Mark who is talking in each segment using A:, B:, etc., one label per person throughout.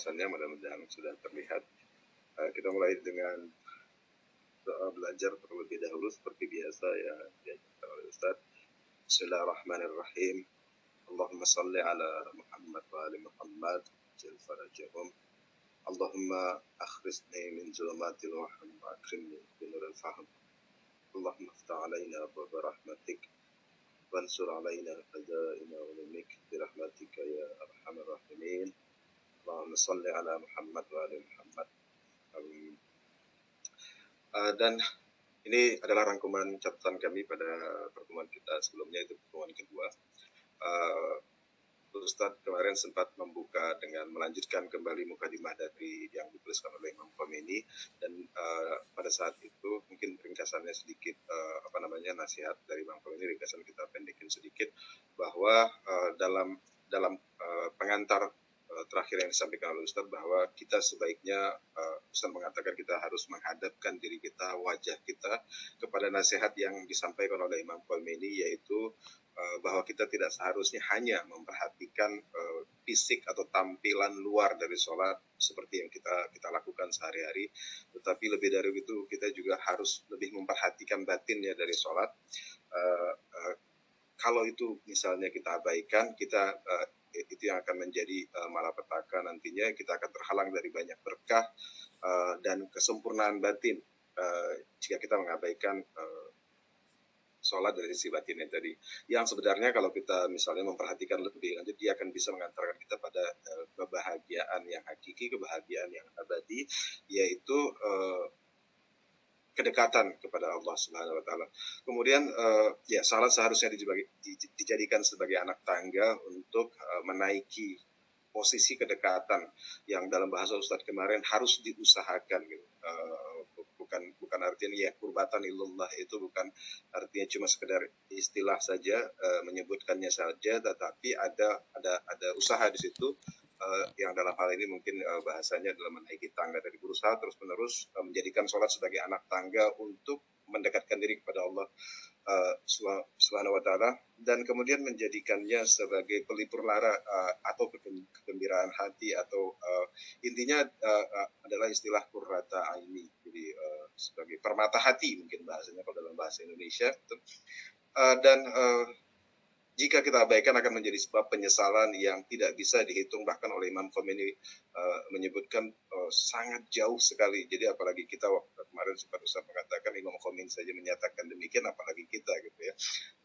A: pembahasannya mudah-mudahan sudah terlihat. Uh, kita mulai dengan doa belajar terlebih dahulu seperti biasa ya diajarkan oleh Ustaz. Bismillahirrahmanirrahim. Allahumma salli ala Muhammad wa ali Muhammad jil farajahum. Allahumma akhrisni min zulumatil waham wa akrimni binuril faham. اللهم افتح علينا باب رحمتك وانصر علينا خزائن علمك برحمتك يا ارحم الراحمين Allahumma salli ala Muhammad wa ala Muhammad. Amin. Uh, dan ini adalah rangkuman catatan kami pada pertemuan kita sebelumnya itu pertemuan kedua. Uh, Ustadz kemarin sempat membuka dengan melanjutkan kembali mukadimah dari yang dituliskan oleh Imam Khomeini dan uh, pada saat itu mungkin ringkasannya sedikit uh, apa namanya nasihat dari Imam Khomeini ringkasan kita pendekin sedikit bahwa uh, dalam dalam uh, pengantar terakhir yang disampaikan oleh Ustadz bahwa kita sebaiknya uh, Ustadz mengatakan kita harus menghadapkan diri kita wajah kita kepada nasihat yang disampaikan oleh Imam Khomeini yaitu Eh, bahwa kita tidak seharusnya hanya memperhatikan uh, fisik atau tampilan luar dari sholat seperti yang kita kita lakukan sehari-hari, tetapi lebih dari itu kita juga harus lebih memperhatikan batinnya dari sholat. Uh, uh, kalau itu misalnya kita abaikan, kita uh, itu yang akan menjadi uh, malapetaka nantinya kita akan terhalang dari banyak berkah uh, dan kesempurnaan batin uh, jika kita mengabaikan uh, sholat dari sisi batinnya tadi. Yang sebenarnya kalau kita misalnya memperhatikan lebih lanjut, dia akan bisa mengantarkan kita pada uh, kebahagiaan yang hakiki, kebahagiaan yang abadi, yaitu uh, kedekatan kepada Allah Subhanahu wa taala. Kemudian uh, ya salat seharusnya dijadikan sebagai anak tangga untuk uh, menaiki posisi kedekatan yang dalam bahasa Ustadz kemarin harus diusahakan gitu. Uh, bukan bukan artinya ya kurbatan illallah itu bukan artinya cuma sekedar istilah saja uh, menyebutkannya saja tetapi ada ada ada usaha di situ uh, yang dalam hal ini mungkin uh, bahasanya adalah menaiki tangga dari berusaha terus menerus uh, menjadikan sholat sebagai anak tangga untuk mendekatkan diri kepada Allah uh, Subhanahu wa taala dan kemudian menjadikannya sebagai pelipur lara uh, atau kegembiraan hati atau uh, intinya uh, uh, adalah istilah kurrata aini. Jadi uh, sebagai permata hati mungkin bahasanya kalau dalam bahasa Indonesia. Uh, dan uh, jika kita abaikan akan menjadi sebab penyesalan yang tidak bisa dihitung bahkan oleh Imam Khomeini uh, menyebutkan uh, sangat jauh sekali. Jadi apalagi kita waktu kemarin sempat Ustaz mengatakan Imam Khomeini saja menyatakan demikian apalagi kita gitu ya.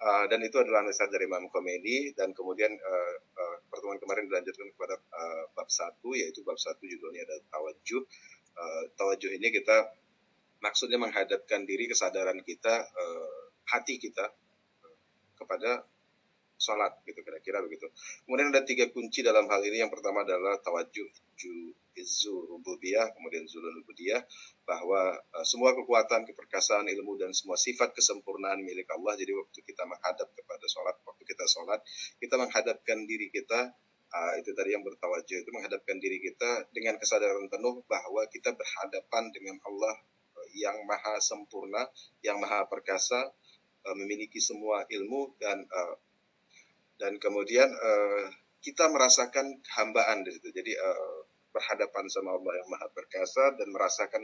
A: Uh, dan itu adalah nasihat dari Imam Khomeini dan kemudian uh, uh, pertemuan kemarin dilanjutkan kepada uh, bab satu yaitu bab satu judulnya adalah tawajuh. Uh, tawajuh ini kita maksudnya menghadapkan diri kesadaran kita uh, hati kita kepada sholat gitu kira-kira begitu. Kemudian ada tiga kunci dalam hal ini. Yang pertama adalah tawajuh rububiyah, kemudian zulul ubudiyah bahwa uh, semua kekuatan, keperkasaan, ilmu dan semua sifat kesempurnaan milik Allah. Jadi waktu kita menghadap kepada sholat, waktu kita sholat, kita menghadapkan diri kita uh, itu tadi yang bertawajuh itu menghadapkan diri kita dengan kesadaran penuh bahwa kita berhadapan dengan Allah uh, yang maha sempurna, yang maha perkasa, memiliki semua ilmu dan uh, dan kemudian uh, kita merasakan hambaan di situ. Jadi uh, berhadapan sama Allah yang Maha Perkasa dan merasakan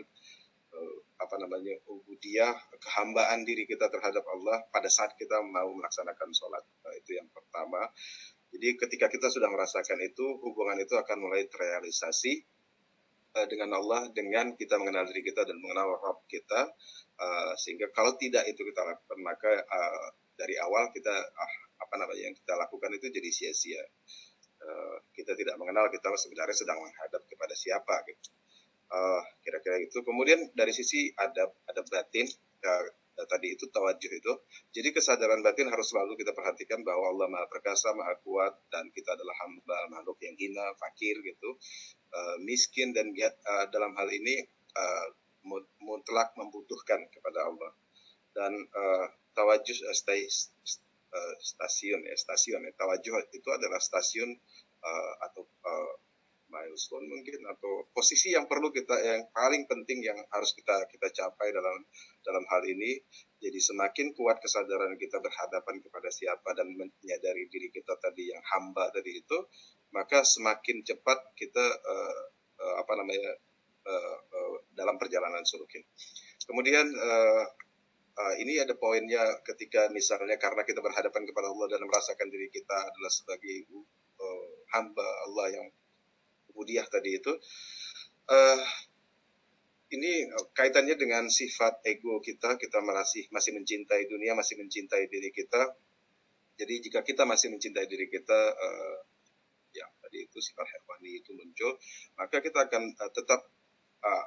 A: uh, apa namanya ubudiyah kehambaan diri kita terhadap Allah pada saat kita mau melaksanakan sholat uh, itu yang pertama. Jadi ketika kita sudah merasakan itu hubungan itu akan mulai terrealisasi uh, dengan Allah dengan kita mengenal diri kita dan mengenal Rabb kita uh, sehingga kalau tidak itu kita lakukan maka uh, dari awal kita ah, apa namanya yang kita lakukan itu jadi sia-sia. Uh, kita tidak mengenal kita sebenarnya sedang menghadap kepada siapa gitu. Uh, kira-kira itu. Kemudian dari sisi adab adab batin uh, tadi itu tawajuh itu. Jadi kesadaran batin harus selalu kita perhatikan bahwa Allah Maha Perkasa, Maha Kuat dan kita adalah hamba makhluk yang hina, fakir gitu, uh, miskin dan uh, dalam hal ini uh, mutlak membutuhkan kepada Allah. Dan uh, tawajuh uh, stay, uh, stasiun ya stasiun ya tawajuh itu adalah stasiun uh, atau uh, milestone mungkin atau posisi yang perlu kita yang paling penting yang harus kita kita capai dalam dalam hal ini jadi semakin kuat kesadaran kita berhadapan kepada siapa dan menyadari diri kita tadi yang hamba tadi itu maka semakin cepat kita uh, apa namanya uh, uh, dalam perjalanan suluk ini. Kemudian uh, uh, ini ada poinnya ketika misalnya karena kita berhadapan kepada Allah dan merasakan diri kita adalah sebagai uh, hamba Allah yang ubudiah tadi itu uh, ini kaitannya dengan sifat ego kita. Kita masih masih mencintai dunia masih mencintai diri kita. Jadi jika kita masih mencintai diri kita uh, ya tadi itu sifat hewani itu muncul maka kita akan uh, tetap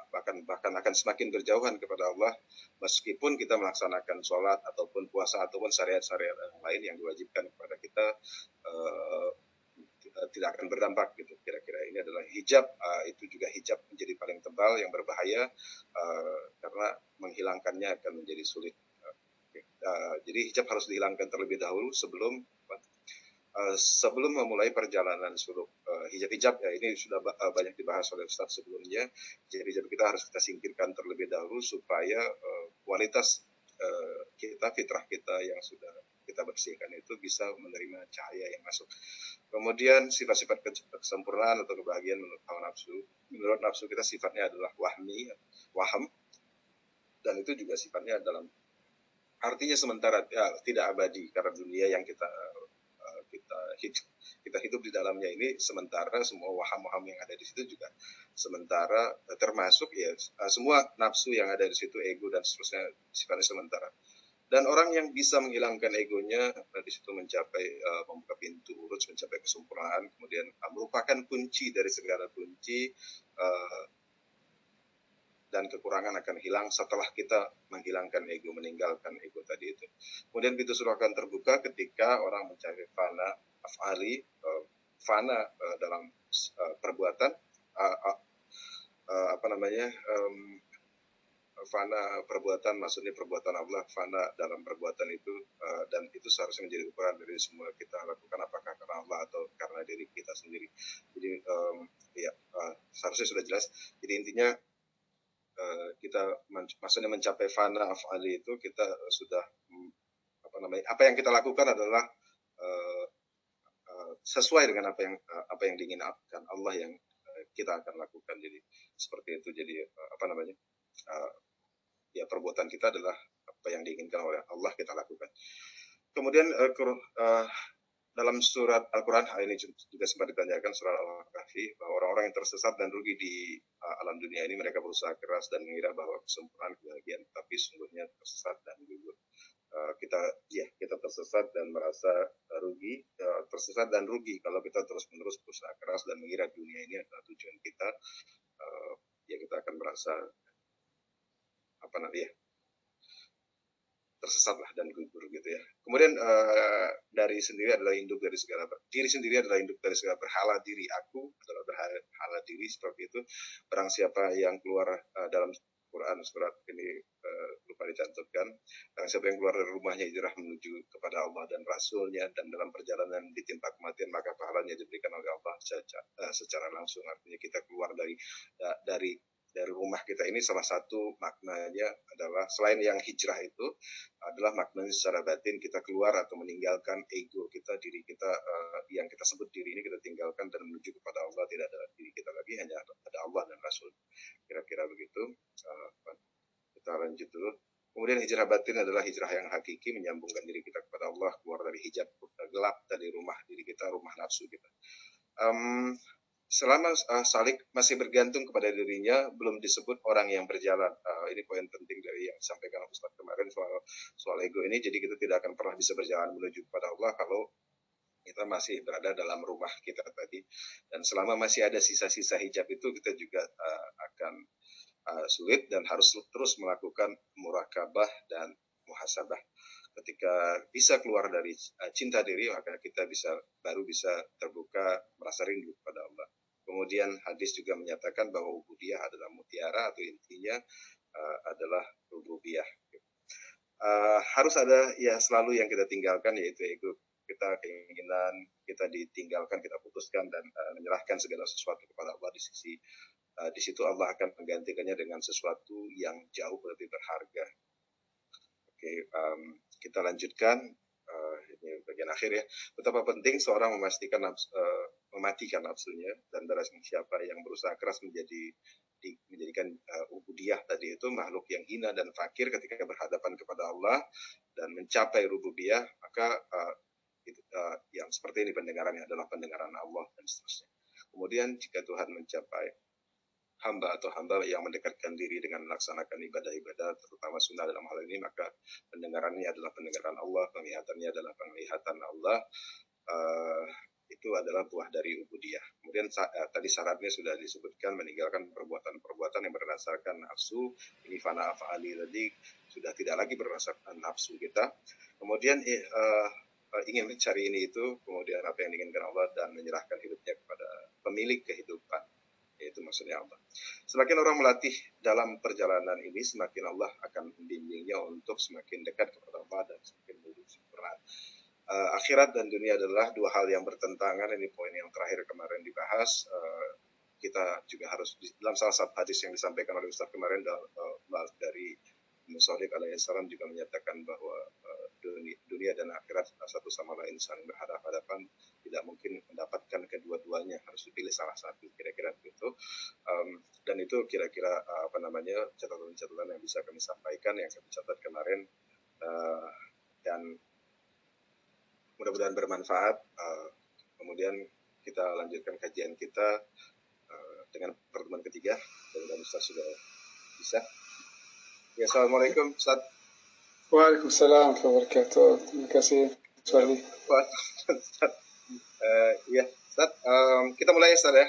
A: bahkan bahkan akan semakin berjauhan kepada Allah meskipun kita melaksanakan sholat ataupun puasa ataupun syariat-syariat lain yang diwajibkan kepada kita uh, tidak akan berdampak gitu. Kira-kira ini adalah hijab uh, itu juga hijab menjadi paling tebal yang berbahaya uh, karena menghilangkannya akan menjadi sulit. Uh, jadi hijab harus dihilangkan terlebih dahulu sebelum Uh, sebelum memulai perjalanan suluk uh, hijab-hijab ya ini sudah uh, banyak dibahas oleh Ustaz sebelumnya. Hijab-hijab kita harus kita singkirkan terlebih dahulu supaya kualitas kita fitrah kita yang sudah kita bersihkan itu bisa menerima cahaya yang masuk. Kemudian sifat-sifat kesempurnaan atau kebahagiaan menurut hawa nafsu. Menurut nafsu kita sifatnya adalah wahmi waham dan itu juga sifatnya dalam artinya sementara ya, tidak abadi karena dunia yang kita hidup kita hidup di dalamnya ini sementara semua waham-waham yang ada di situ juga sementara eh, termasuk ya eh, semua nafsu yang ada di situ ego dan seterusnya sifatnya sementara dan orang yang bisa menghilangkan egonya eh, di situ mencapai uh, membuka pintu urut mencapai kesempurnaan kemudian merupakan kunci dari segala kunci dan kekurangan akan hilang setelah kita menghilangkan ego, meninggalkan ego tadi itu. Kemudian pintu surga akan terbuka ketika orang mencari fana afali, uh, fana uh, dalam uh, perbuatan, uh, uh, uh, apa namanya, um, fana perbuatan, maksudnya perbuatan Allah, fana dalam perbuatan itu, uh, dan itu seharusnya menjadi ukuran dari semua kita lakukan apakah karena Allah atau karena diri kita sendiri. Jadi, um, ya, uh, seharusnya sudah jelas. Jadi intinya Eh, kita maksudnya mencapai fana afali itu kita sudah mm, apa namanya apa yang kita lakukan adalah uh, uh, sesuai dengan apa yang uh, apa yang diinginkan. Allah yang uh, kita akan lakukan. Jadi seperti itu. Jadi uh, apa namanya ya perbuatan kita adalah apa yang diinginkan oleh Allah kita lakukan. Kemudian dalam surat Al-Quran hal ini juga sempat ditanyakan surat Al-Kahfi bahwa orang-orang yang tersesat dan rugi di alam dunia ini mereka berusaha keras dan mengira bahwa kesempurnaan kebahagiaan tapi sungguhnya tersesat dan gugur. Uh, kita ya kita tersesat dan merasa uh, rugi uh, tersesat dan rugi kalau kita terus-menerus berusaha keras dan mengira dunia ini adalah tujuan kita ya kita akan merasa apa nanti ya tersesat lah dan gugur gitu ya. Kemudian dari sendiri adalah induk dari segala diri sendiri adalah induk dari segala berhala diri aku adalah berhala diri seperti itu. Barang siapa yang keluar dalam Quran surat ini uh, lupa dicantumkan. Barang siapa yang keluar dari rumahnya hijrah menuju kepada Allah dan Rasulnya dan dalam perjalanan ditimpa kematian maka pahalanya diberikan oleh Allah secara, uh, secara langsung. Artinya kita keluar dari uh, dari dari rumah kita ini salah satu maknanya adalah selain yang hijrah itu adalah maknanya secara batin kita keluar atau meninggalkan ego kita diri kita uh, yang kita sebut diri ini kita tinggalkan dan menuju kepada Allah. Tidak ada diri kita lagi hanya ada Allah dan Rasul. Kira-kira begitu. Uh, kita lanjut dulu. Kemudian hijrah batin adalah hijrah yang hakiki menyambungkan diri kita kepada Allah keluar dari hijab gelap dari rumah diri kita rumah nafsu kita. Um, selama uh, Salik masih bergantung kepada dirinya belum disebut orang yang berjalan. Uh, ini poin penting dari yang disampaikan Ustaz kemarin soal soal ego ini. Jadi kita tidak akan pernah bisa berjalan menuju kepada Allah kalau kita masih berada dalam rumah kita tadi. Dan selama masih ada sisa-sisa hijab itu kita juga uh, akan uh, sulit dan harus terus melakukan murakabah dan muhasabah ketika bisa keluar dari uh, cinta diri maka kita bisa baru bisa terbuka merasa rindu kepada Allah. Kemudian hadis juga menyatakan bahwa ubudiyah adalah mutiara atau intinya uh, adalah rububiyah. Uh, harus ada ya selalu yang kita tinggalkan yaitu ego kita keinginan kita ditinggalkan kita putuskan dan uh, menyerahkan segala sesuatu kepada Allah di sisi uh, di situ Allah akan menggantikannya dengan sesuatu yang jauh lebih berharga. Oke, um, kita lanjutkan uh, ini bagian akhir ya. Betapa penting seorang memastikan uh, mematikan nafsunya dan barang siapa yang berusaha keras menjadi di, menjadikan uh, ubudiyah tadi itu makhluk yang hina dan fakir ketika berhadapan kepada Allah dan mencapai rububiyah maka uh, itu, uh, yang seperti ini pendengarannya adalah pendengaran Allah dan seterusnya. Kemudian jika Tuhan mencapai hamba atau hamba yang mendekatkan diri dengan melaksanakan ibadah-ibadah terutama sunnah dalam hal ini maka pendengarannya adalah pendengaran Allah, penglihatannya adalah penglihatan Allah. Uh, itu adalah buah dari ubudiyah. Kemudian uh, tadi syaratnya sudah disebutkan meninggalkan perbuatan-perbuatan yang berdasarkan nafsu. Ini fana afali tadi sudah tidak lagi berdasarkan nafsu kita. Kemudian uh, ingin mencari ini itu, kemudian apa yang diinginkan Allah dan menyerahkan hidupnya kepada pemilik kehidupan yaitu maksudnya Allah. Semakin orang melatih dalam perjalanan ini, semakin Allah akan membimbingnya untuk semakin dekat kepada Allah dan semakin sempurna uh, akhirat dan dunia adalah dua hal yang bertentangan. Ini poin yang terakhir kemarin dibahas. Uh, kita juga harus dalam salah satu hadis yang disampaikan oleh Ustaz kemarin uh, dari Musalib alaihissalam juga menyatakan bahwa dunia, dan akhirat satu sama lain saling berhadapan-hadapan tidak mungkin mendapatkan kedua-duanya harus dipilih salah satu kira-kira begitu um, dan itu kira-kira uh, apa namanya catatan-catatan yang bisa kami sampaikan yang kami catat kemarin uh, dan mudah-mudahan bermanfaat. Uh, kemudian kita lanjutkan kajian kita uh, dengan pertemuan ketiga. Mudah-mudahan sudah bisa. Ya, Assalamualaikum Ustaz.
B: Waalaikumsalam warahmatullahi wabarakatuh. Terima kasih, Suardi. Ustaz.
A: Uh, ya, Ustaz. Um, kita mulai, Ustaz, ya?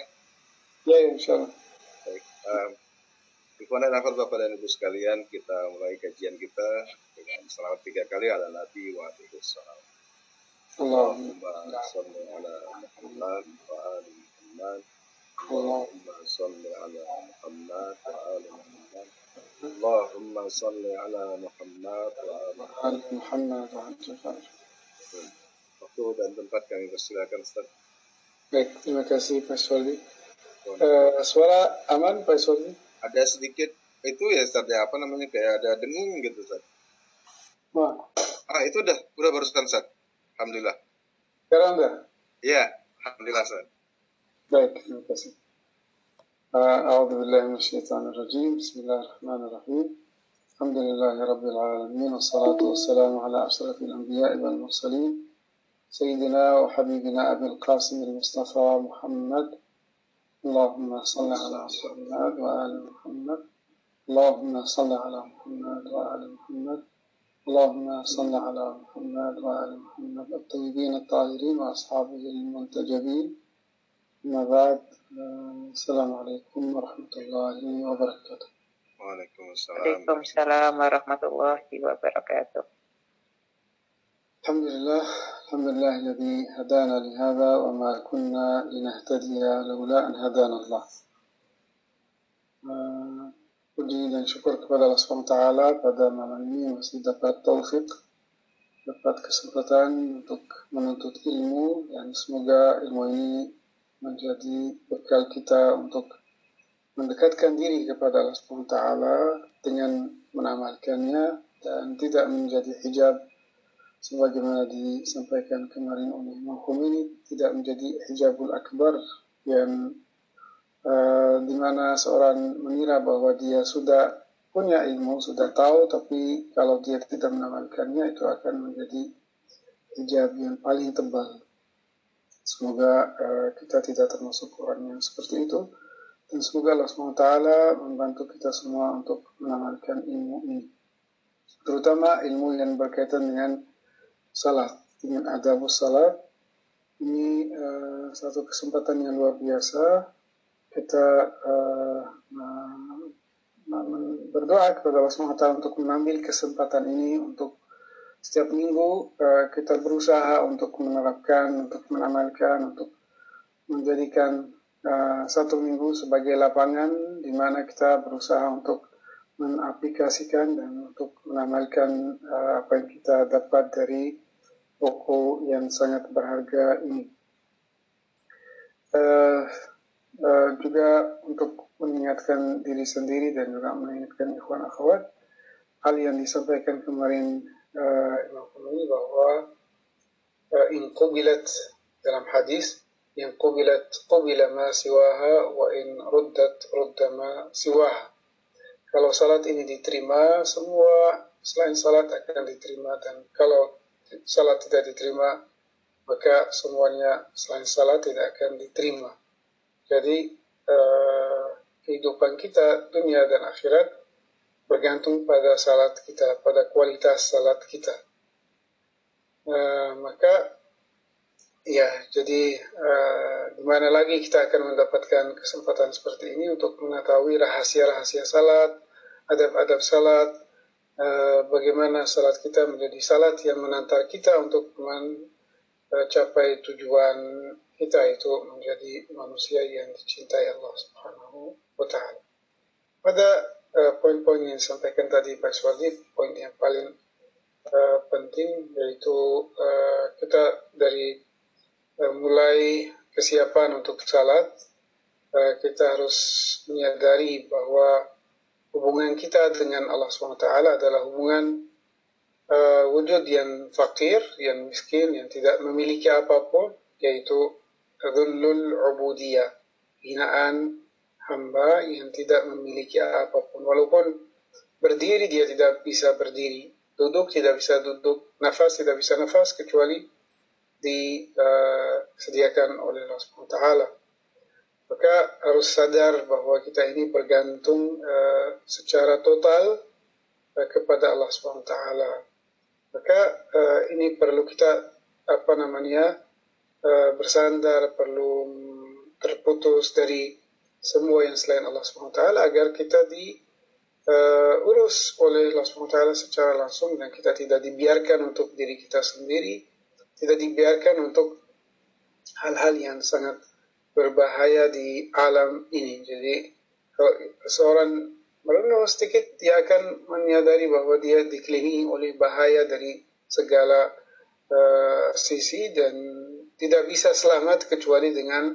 B: Ya, ya, insya Allah.
A: Baik. Um, Ikhwan dan akhwat Bapak dan Ibu sekalian, kita mulai kajian kita dengan selawat tiga kali ala Nabi wa alihi
B: salam.
A: Allahumma salli ala Muhammad wa ali Muhammad. Allahumma salli ala Muhammad wa ali Muhammad. اللهم صل على محمد وآل
B: محمد وآل
A: Waktu dan tempat kami persilakan Ustaz.
B: Baik, terima kasih Pak Suwali. Uh, suara aman Pak Suwali?
A: Ada sedikit itu ya Ustaz ya, apa namanya kayak ada dengung gitu Ustaz.
B: Wah.
A: Ah itu udah, udah barusan Ustaz. Alhamdulillah.
B: Sekarang udah?
A: Iya, Alhamdulillah Ustaz.
B: Baik, terima kasih. أعوذ بالله من الشيطان الرجيم. بسم الله الرحمن الرحيم. الحمد لله رب العالمين والصلاة والسلام على أشرف الأنبياء والمرسلين سيدنا وحبيبنا أبي القاسم المصطفى محمد. اللهم صل على محمد وآل محمد. اللهم صل على محمد وآل محمد. اللهم صل على محمد وعلى محمد الطيبين الطاهرين وأصحابه المنتجبين. أما بعد السلام عليكم ورحمة الله وبركاته.
A: وعليكم السلام.
C: وعليكم السلام ورحمة الله وبركاته.
B: الحمد لله. الحمد لله الذي هدانا لهذا وما كنا لنهتدي لولا أن هدانا الله. puji dan syukur kepada Allah SWT pada malam ini masih dapat taufik, dapat kesempatan untuk menuntut ilmu dan semoga ilmu ini menjadi bekal kita untuk mendekatkan diri kepada Allah SWT dengan menamalkannya dan tidak menjadi hijab sebagaimana disampaikan kemarin oleh Imam ini tidak menjadi hijabul akbar yang Eh, di mana seorang mengira bahwa dia sudah punya ilmu, sudah tahu, tapi kalau dia tidak mengamalkannya itu akan menjadi hijab yang paling tebal. Semoga uh, kita tidak termasuk orang yang seperti itu. Dan semoga Allah SWT membantu kita semua untuk mengamalkan ilmu ini. Terutama ilmu yang berkaitan dengan salat, dengan adabus salat. Ini uh, satu kesempatan yang luar biasa kita uh, berdoa kepada Allah SWT untuk mengambil kesempatan ini untuk setiap minggu uh, kita berusaha untuk menerapkan, untuk mengamalkan, untuk menjadikan uh, satu minggu sebagai lapangan di mana kita berusaha untuk mengaplikasikan dan untuk mengamalkan uh, apa yang kita dapat dari buku yang sangat berharga ini. Uh, uh, juga untuk mengingatkan diri sendiri dan juga mengingatkan ikhwan akhwat hal yang disampaikan kemarin Imam Qurani bahwa uh, in kubilat dalam hadis yang qubilat qubila ma siwaha wa in ruddat rudda ma siwaha. Kalau salat ini diterima, semua selain salat akan diterima dan kalau salat tidak diterima, maka semuanya selain salat tidak akan diterima. Jadi uh, kehidupan kita dunia dan akhirat bergantung pada salat kita, pada kualitas salat kita. Uh, maka Ya, jadi uh, di mana lagi kita akan mendapatkan kesempatan seperti ini untuk mengetahui rahasia-rahasia salat, adab-adab salat, uh, bagaimana salat kita menjadi salat yang menantar kita untuk mencapai tujuan kita itu menjadi manusia yang dicintai Allah Subhanahu wa taala. Pada uh, poin-poin yang disampaikan tadi Pak Swadi, poin yang paling uh, penting yaitu uh, kita dari Eh, mulai kesiapan untuk salat, eh, kita harus menyadari bahwa hubungan kita dengan Allah SWT adalah hubungan uh, wujud yang fakir, yang miskin, yang tidak memiliki apa pun, yaitu dhullul ubudiyah, hinaan hamba yang tidak memiliki apa pun. Walaupun berdiri dia tidak bisa berdiri, duduk tidak bisa duduk, nafas tidak bisa nafas kecuali disediakan oleh Allah SWT. Maka harus sadar bahwa kita ini bergantung uh, secara total uh, kepada Allah SWT. Maka uh, ini perlu kita apa namanya uh, bersandar, perlu terputus dari semua yang selain Allah SWT agar kita di uh, urus oleh Allah SWT secara langsung dan kita tidak dibiarkan untuk diri kita sendiri tidak dibiarkan untuk hal-hal yang sangat berbahaya di alam ini. Jadi kalau seorang merenung sedikit dia akan menyadari bahwa dia dikelilingi oleh bahaya dari segala uh, sisi dan tidak bisa selamat kecuali dengan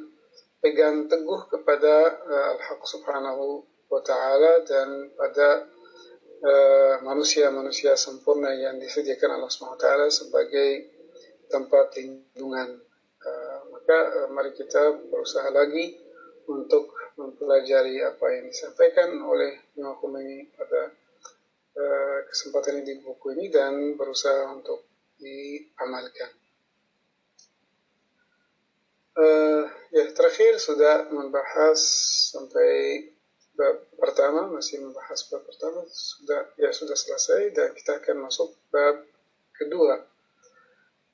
B: pegang teguh kepada uh, Al-Haq Subhanahu wa taala dan pada manusia-manusia uh, sempurna yang disediakan Allah Subhanahu wa taala sebagai tempat lindungan. Uh, maka uh, mari kita berusaha lagi untuk mempelajari apa yang disampaikan oleh Imam Khomeini pada uh, kesempatan ini di buku ini dan berusaha untuk diamalkan. Uh, ya terakhir sudah membahas sampai bab pertama masih membahas bab pertama sudah ya sudah selesai dan kita akan masuk bab kedua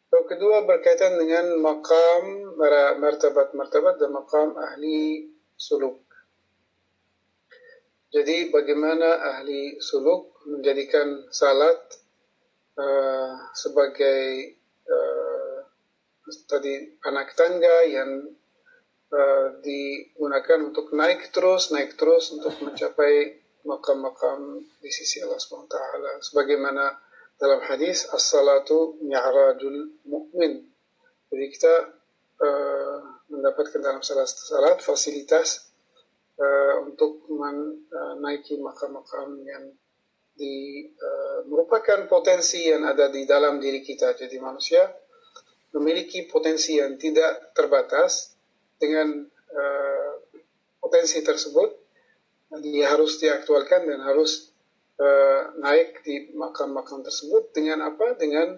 B: Yang kedua berkaitan dengan makam martabat-martabat dan makam ahli suluk. Jadi bagaimana ahli suluk menjadikan salat uh, sebagai uh, tadi anak tangga yang uh, digunakan untuk naik terus, naik terus untuk mencapai makam-makam di sisi Allah SWT. Sebagaimana dalam hadis as-salatu mi'rajul mu'min. Jadi kita uh, mendapatkan dalam salat salat fasilitas uh, untuk menaiki makam-makam yang di uh, merupakan potensi yang ada di dalam diri kita. Jadi manusia memiliki potensi yang tidak terbatas dengan uh, potensi tersebut dia harus diaktualkan dan harus uh, naik di makam-makam tersebut dengan apa? Dengan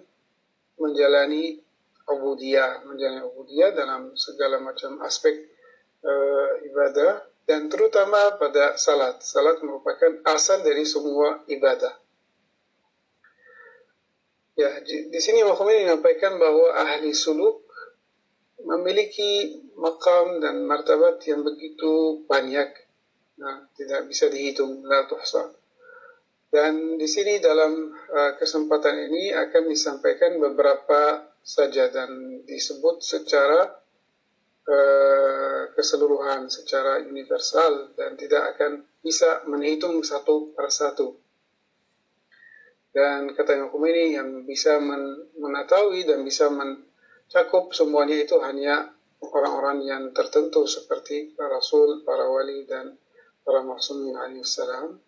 B: menjalani ubudiyah, menjalani ubudiyah dalam segala macam aspek uh, ibadah dan terutama pada salat. Salat merupakan asal dari semua ibadah. Ya, di, di sini Muhammad menyampaikan bahwa ahli suluk memiliki makam dan martabat yang begitu banyak. Nah, tidak bisa dihitung, la tuhsa. Dan di sini dalam uh, kesempatan ini akan disampaikan beberapa saja dan disebut secara uh, keseluruhan, secara universal dan tidak akan bisa menghitung satu per satu. Dan kata Imam ini yang bisa men mengetahui dan bisa mencakup semuanya itu hanya orang-orang yang tertentu seperti para rasul, para wali dan para maksumin alaihissalam.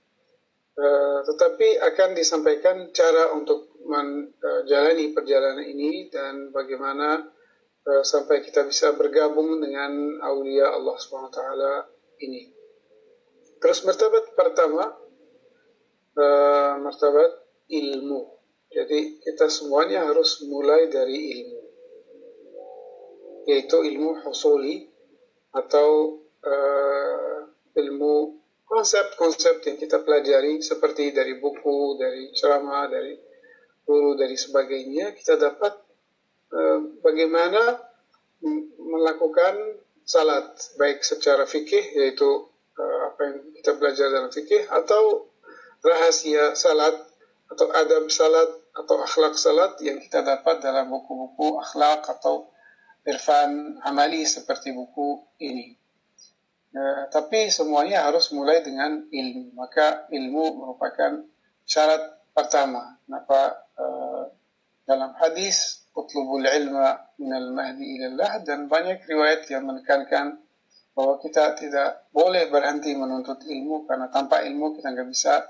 B: Uh, tetapi akan disampaikan cara untuk menjalani perjalanan ini dan bagaimana uh, sampai kita bisa bergabung dengan aulia Allah SWT ini. Terus martabat pertama, uh, martabat ilmu. Jadi kita semuanya harus mulai dari ilmu. Yaitu ilmu husuli atau uh, ilmu konsep-konsep yang kita pelajari seperti dari buku, dari ceramah, dari guru, dari sebagainya, kita dapat uh, bagaimana melakukan salat baik secara fikih yaitu uh, apa yang kita belajar dalam fikih atau rahasia salat atau adab salat atau akhlak salat yang kita dapat dalam buku-buku akhlak atau irfan amali seperti buku ini. Uh, tapi semuanya harus mulai dengan ilmu. Maka ilmu merupakan syarat pertama. Kenapa uh, dalam hadis utlubul ilma minal mahdi ilallah dan banyak riwayat yang menekankan bahwa kita tidak boleh berhenti menuntut ilmu karena tanpa ilmu kita nggak bisa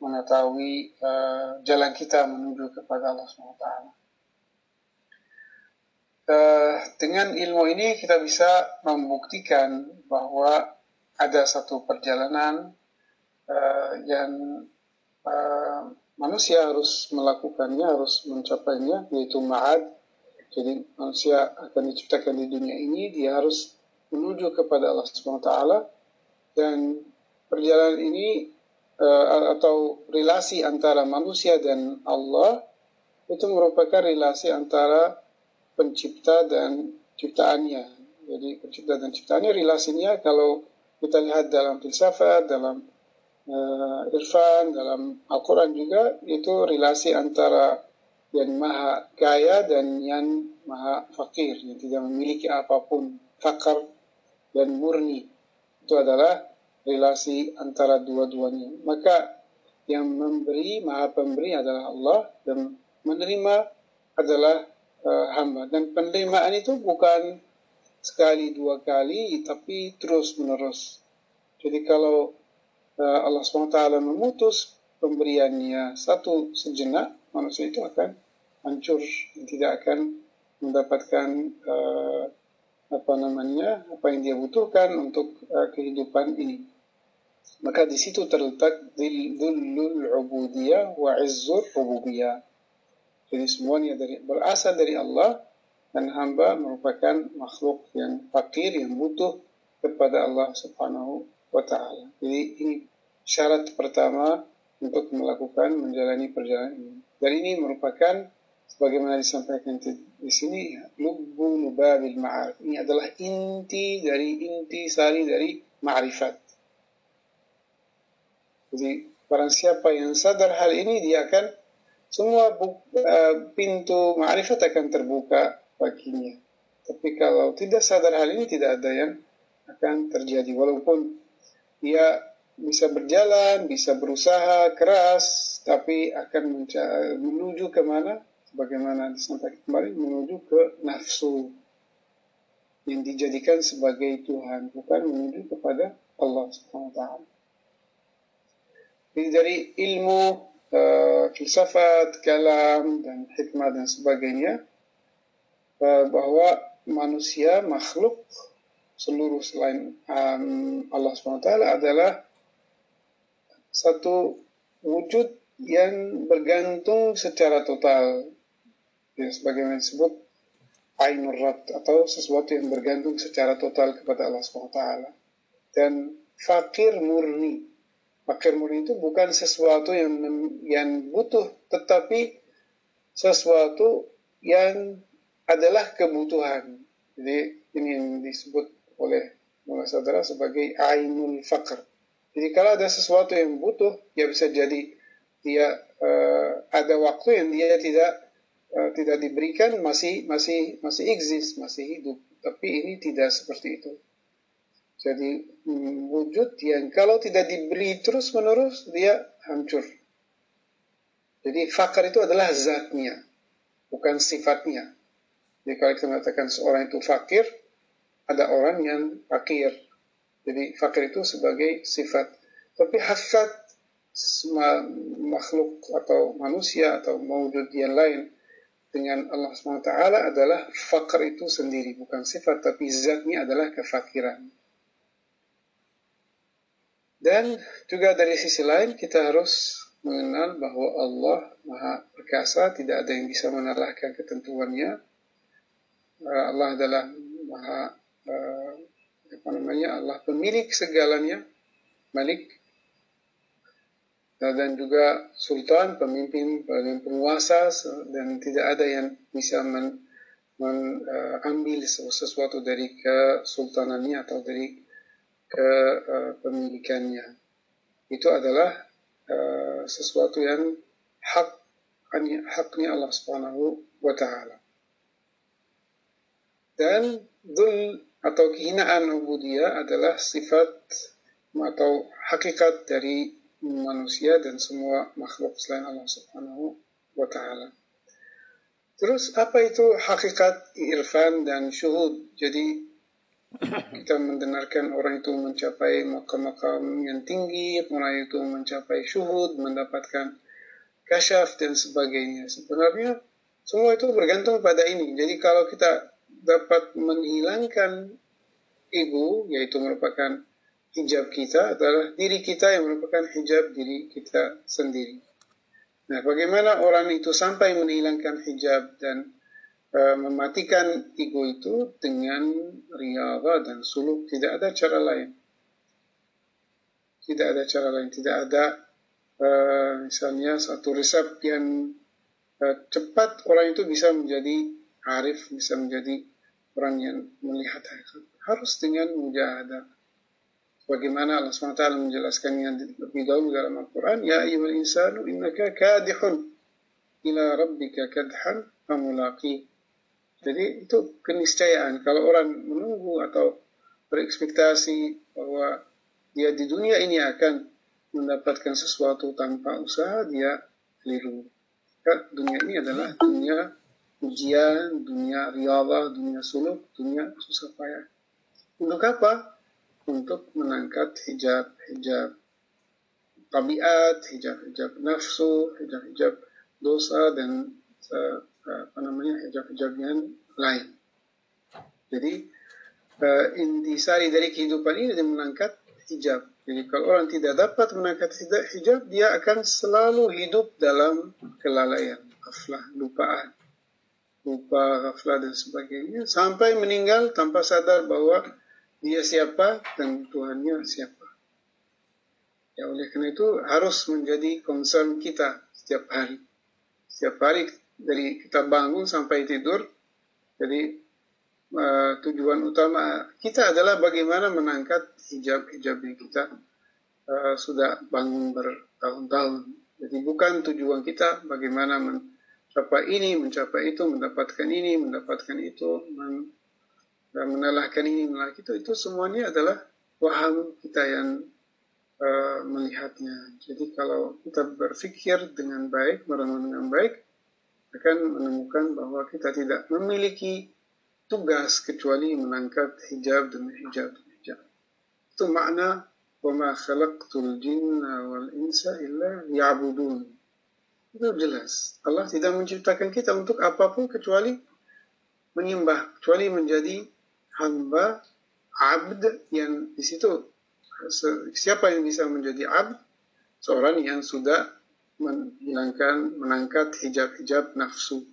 B: mengetahui uh, jalan kita menuju kepada Allah SWT. Uh, dengan ilmu ini kita bisa membuktikan bahwa ada satu perjalanan uh, yang uh, manusia harus melakukannya, harus mencapainya, yaitu ma'ad. Jadi manusia akan diciptakan di dunia ini, dia harus menuju kepada Allah SWT dan perjalanan ini uh, atau relasi antara manusia dan Allah itu merupakan relasi antara pencipta dan ciptaannya. Jadi pencipta dan ciptaannya relasinya kalau kita lihat dalam filsafat, dalam uh, irfan, dalam Al-Quran juga, itu relasi antara yang maha kaya dan yang maha fakir, yang tidak memiliki apa pun, fakar dan murni. Itu adalah relasi antara dua-duanya. Maka yang memberi, maha pemberi adalah Allah, dan menerima adalah uh, hamba. Dan penerimaan itu bukan sekali dua kali tapi terus menerus. Jadi kalau uh, Allah SWT memutus pemberiannya satu sejenak, manusia itu akan hancur, tidak akan mendapatkan uh, apa namanya apa yang dia butuhkan untuk uh, kehidupan ini. Maka di situ terletak dullul ubudiyah wa izzur rububiyah. Jadi semuanya dari berasal dari Allah dan hamba merupakan makhluk yang fakir yang butuh kepada Allah Subhanahu wa taala. Jadi ini syarat pertama untuk melakukan menjalani perjalanan ini. Dan ini merupakan sebagaimana disampaikan di sini lubbu lubabil ma'arif. Ini adalah inti dari inti sari dari ma'rifat. Jadi barang siapa yang sadar hal ini dia akan semua uh, pintu ma'rifat akan terbuka baginya. Tapi kalau tidak sadar hal ini tidak ada yang akan terjadi walaupun dia bisa berjalan, bisa berusaha keras, tapi akan menuju ke mana? Bagaimana disampaikan kemarin menuju ke nafsu yang dijadikan sebagai Tuhan, bukan menuju kepada Allah Subhanahu wa. Jadi dari ilmu uh, filsafat, kalam dan hikmah dan sebagainya Eh, bahwa manusia makhluk seluruh selain um, Allah SWT adalah satu wujud yang bergantung secara total. Ya, sebagaimana disebut ainur rat atau sesuatu yang bergantung secara total kepada Allah SWT dan fakir murni fakir murni itu bukan sesuatu yang yang butuh tetapi sesuatu yang adalah kebutuhan. Jadi ini yang disebut oleh Mullah Sadara sebagai ainul fakr. Jadi kalau ada sesuatu yang butuh, ya bisa jadi dia uh, ada waktu yang dia tidak uh, tidak diberikan masih masih masih eksis masih hidup. Tapi ini tidak seperti itu. Jadi hmm, wujud yang kalau tidak diberi terus menerus dia hancur. Jadi fakar itu adalah zatnya, bukan sifatnya. Jadi kalau kita mengatakan seorang itu fakir, ada orang yang fakir. Jadi fakir itu sebagai sifat. Tapi hakikat makhluk atau manusia atau mewujud yang lain dengan Allah SWT adalah fakir itu sendiri, bukan sifat, tapi zatnya adalah kefakiran. Dan juga dari sisi lain kita harus mengenal bahwa Allah Maha Perkasa, tidak ada yang bisa mengalahkan ketentuannya. Uh, Allah adalah Maha uh, apa namanya Allah pemilik segalanya, Malik dan juga sultan, pemimpin, penguasa dan tidak ada yang bisa men, mengambil uh, sesuatu dari kesultanannya atau dari kepemilikannya. Uh, Itu adalah uh, sesuatu yang hak haknya Allah Subhanahu wa taala. Dan dul atau kehinaan ubudiyah adalah sifat atau hakikat dari manusia dan semua makhluk selain Allah Subhanahu wa taala. Terus apa itu hakikat irfan dan syuhud? Jadi kita mendengarkan orang itu mencapai makam-makam yang tinggi, orang itu mencapai syuhud, mendapatkan kasyaf dan sebagainya. Sebenarnya semua itu bergantung pada ini. Jadi kalau kita dapat menghilangkan ego, yaitu merupakan hijab kita adalah diri kita yang merupakan hijab diri kita sendiri. Nah, bagaimana orang itu sampai menghilangkan hijab dan uh, mematikan ego itu dengan riyadha dan suluk tidak ada cara lain. Tidak ada cara lain, tidak ada uh, misalnya satu resep yang uh, cepat orang itu bisa menjadi arif, bisa menjadi orang yang melihat harus dengan mujahadah Bagaimana Allah SWT menjelaskannya lebih dahulu dalam Al-Quran. Ya ayyuhal insanu innaka kadihun ila rabbika kadhan famulaqi. Jadi itu keniscayaan. Kalau orang menunggu atau berekspektasi bahwa dia di dunia ini akan mendapatkan sesuatu tanpa usaha, dia keliru. Dunia ini adalah dunia ujian, dunia riyadhah, dunia suluk, dunia susah payah. Untuk apa? untuk mengangkat hijab-hijab tabiat, hijab-hijab nafsu, hijab-hijab dosa dan uh, apa namanya hijab-hijab yang lain. Jadi uh, intisari dari kehidupan ini dia mengangkat hijab. Jadi kalau orang tidak dapat mengangkat hijab, dia akan selalu hidup dalam kelalaian, ghaflah, lupaan, lupa, ghaflah dan sebagainya sampai meninggal tanpa sadar bahwa dia siapa dan Tuhannya siapa. Ya oleh karena itu harus menjadi concern kita setiap hari. Setiap hari dari kita bangun sampai tidur. Jadi uh, tujuan utama kita adalah bagaimana menangkat hijab-hijab yang kita uh, sudah bangun bertahun-tahun. Jadi bukan tujuan kita bagaimana mencapai ini, mencapai itu, mendapatkan ini, mendapatkan itu, men dan mengalahkan ini mengalahkan itu itu semuanya adalah waham kita yang uh, melihatnya. Jadi kalau kita berpikir dengan baik, merenung dengan baik, akan menemukan bahwa kita tidak memiliki tugas kecuali menangkat hijab demi hijab demi hijab. Itu makna وَمَا خَلَقْتُ الْجِنَّ وَالْإِنسَ إِلَّا يَعْبُدُونَ Itu jelas. Allah tidak menciptakan kita untuk apapun kecuali menyembah, kecuali menjadi hamba abd yang di situ siapa yang bisa menjadi abd seorang yang sudah menghilangkan menangkat hijab-hijab nafsu.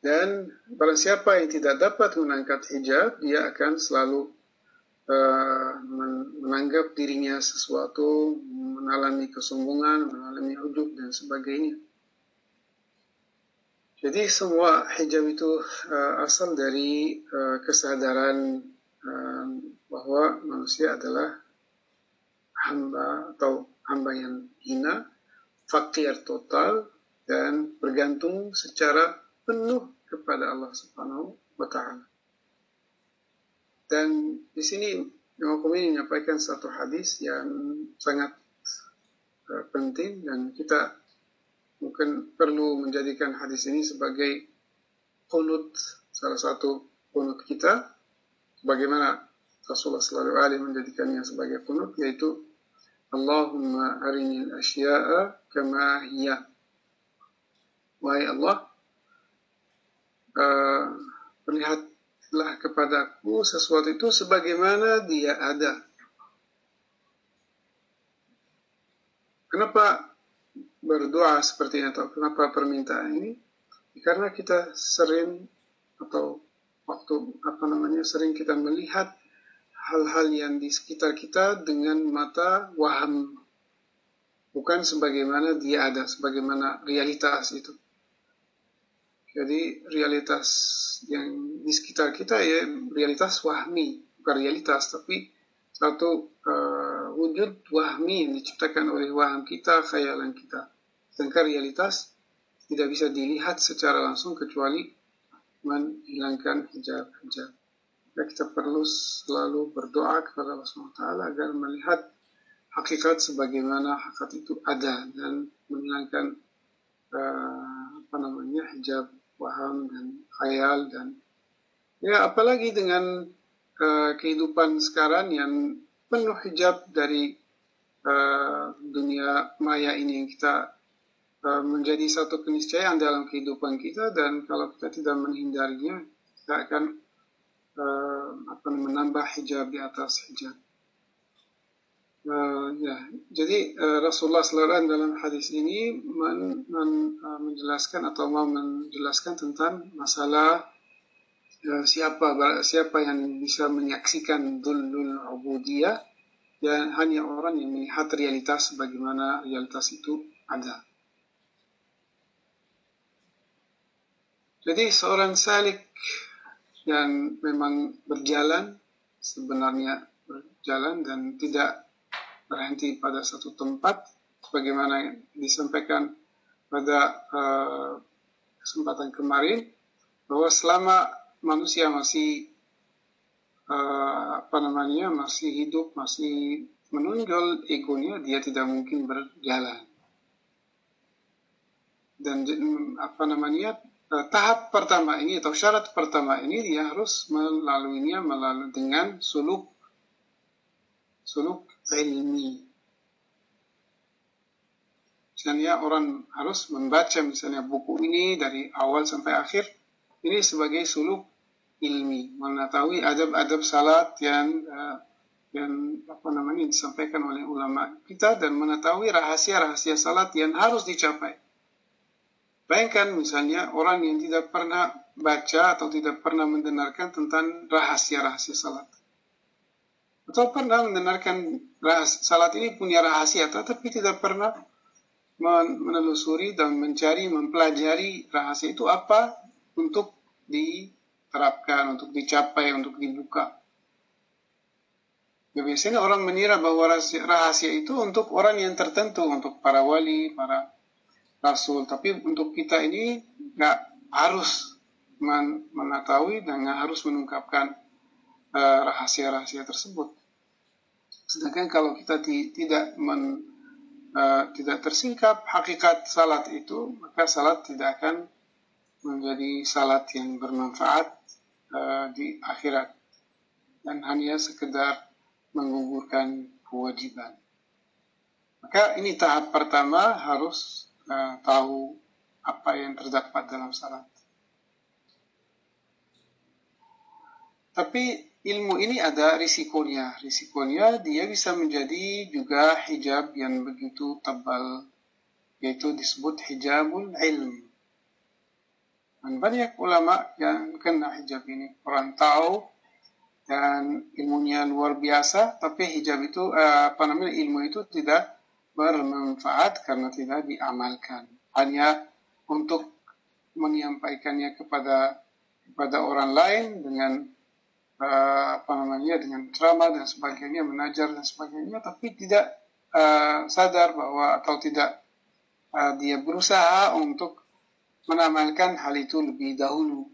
B: Dan barang siapa yang tidak dapat menangkat hijab dia akan selalu uh, menanggap dirinya sesuatu mengalami kesombongan mengalami ujub dan sebagainya. Jadi semua hijab itu uh, asal dari uh, kesadaran uh, bahwa manusia adalah hamba atau hamba yang hina, fakir total dan bergantung secara penuh kepada Allah Subhanahu wa taala. Dan di sini Imam Khomeini menyampaikan satu hadis yang sangat uh, penting dan kita mungkin perlu menjadikan hadis ini sebagai kunut salah satu kunut kita bagaimana Rasulullah alaihi menjadikannya sebagai kunut yaitu Allahumma arinil asya'a kama hiya wahai Allah, uh, perlihatlah kepadaku sesuatu itu sebagaimana dia ada. Kenapa berdoa seperti ini atau kenapa permintaan ini? Karena kita sering atau waktu apa namanya sering kita melihat hal-hal yang di sekitar kita dengan mata waham bukan sebagaimana dia ada, sebagaimana realitas itu. Jadi realitas yang di sekitar kita ya realitas wahmi, bukan realitas tapi satu uh, wujud wahmi yang diciptakan oleh waham kita, khayalan kita. Sedangkan realitas tidak bisa dilihat secara langsung kecuali menghilangkan hijab-hijab. Kita perlu selalu berdoa kepada Allah SWT agar melihat hakikat sebagaimana hakikat itu ada dan menghilangkan uh, apa namanya hijab waham dan khayal dan ya apalagi dengan uh, kehidupan sekarang yang penuh hijab dari uh, dunia maya ini yang kita uh, menjadi satu keniscayaan dalam kehidupan kita dan kalau kita tidak menghindarinya kita akan uh, menambah hijab di atas hijab. Uh, ya, jadi uh, Rasulullah SAW dalam hadis ini men, men, uh, menjelaskan atau mau menjelaskan tentang masalah uh, siapa siapa yang bisa menyaksikan dulul ubudiyah ya hanya orang yang melihat realitas bagaimana realitas itu ada. Jadi seorang salik yang memang berjalan sebenarnya berjalan dan tidak berhenti pada satu tempat sebagaimana disampaikan pada uh, kesempatan kemarin bahwa selama manusia masih uh, apa namanya masih hidup masih menonjol egonya dia tidak mungkin berjalan. Dan apa namanya uh, tahap pertama ini atau syarat pertama ini dia harus melaluinya melalui dengan suluk suluk ilmi. Misalnya orang harus membaca misalnya buku ini dari awal sampai akhir. Ini sebagai suluk ilmi, mengetahui adab-adab salat yang uh, yang apa namanya disampaikan oleh ulama kita dan mengetahui rahasia-rahasia salat yang harus dicapai. Bayangkan misalnya orang yang tidak pernah baca atau tidak pernah mendengarkan tentang rahasia-rahasia salat. Atau pernah mendengarkan salat ini punya rahasia tetapi tidak pernah menelusuri dan mencari mempelajari rahasia itu apa untuk diterapkan untuk dicapai untuk dibuka. Ya, biasanya orang mengira bahwa rahasia, rahasia itu untuk orang yang tertentu untuk para wali para rasul. Tapi untuk kita ini nggak harus mengetahui dan nggak harus mengungkapkan eh, rahasia-rahasia uh, tersebut. Sedangkan kalau kita tidak men, uh, tidak tersingkap hakikat salat itu, maka salat tidak akan menjadi salat yang bermanfaat uh, di akhirat. Dan hanya sekedar menggugurkan kewajiban. Maka ini tahap pertama harus uh, tahu apa yang terdapat dalam salat. Tapi ilmu ini ada risikonya. Risikonya dia bisa menjadi juga hijab yang begitu tebal, yaitu disebut hijabul ilm. Dan banyak ulama yang kena hijab ini. Orang tahu dan ilmunya luar biasa, tapi hijab itu, eh, apa namanya, ilmu itu tidak bermanfaat karena tidak diamalkan. Hanya untuk menyampaikannya kepada kepada orang lain dengan uh, apa namanya dengan ceramah dan sebagainya mengajar dan sebagainya tapi tidak uh, sadar bahwa atau tidak uh, dia berusaha untuk menamalkan hal itu lebih dahulu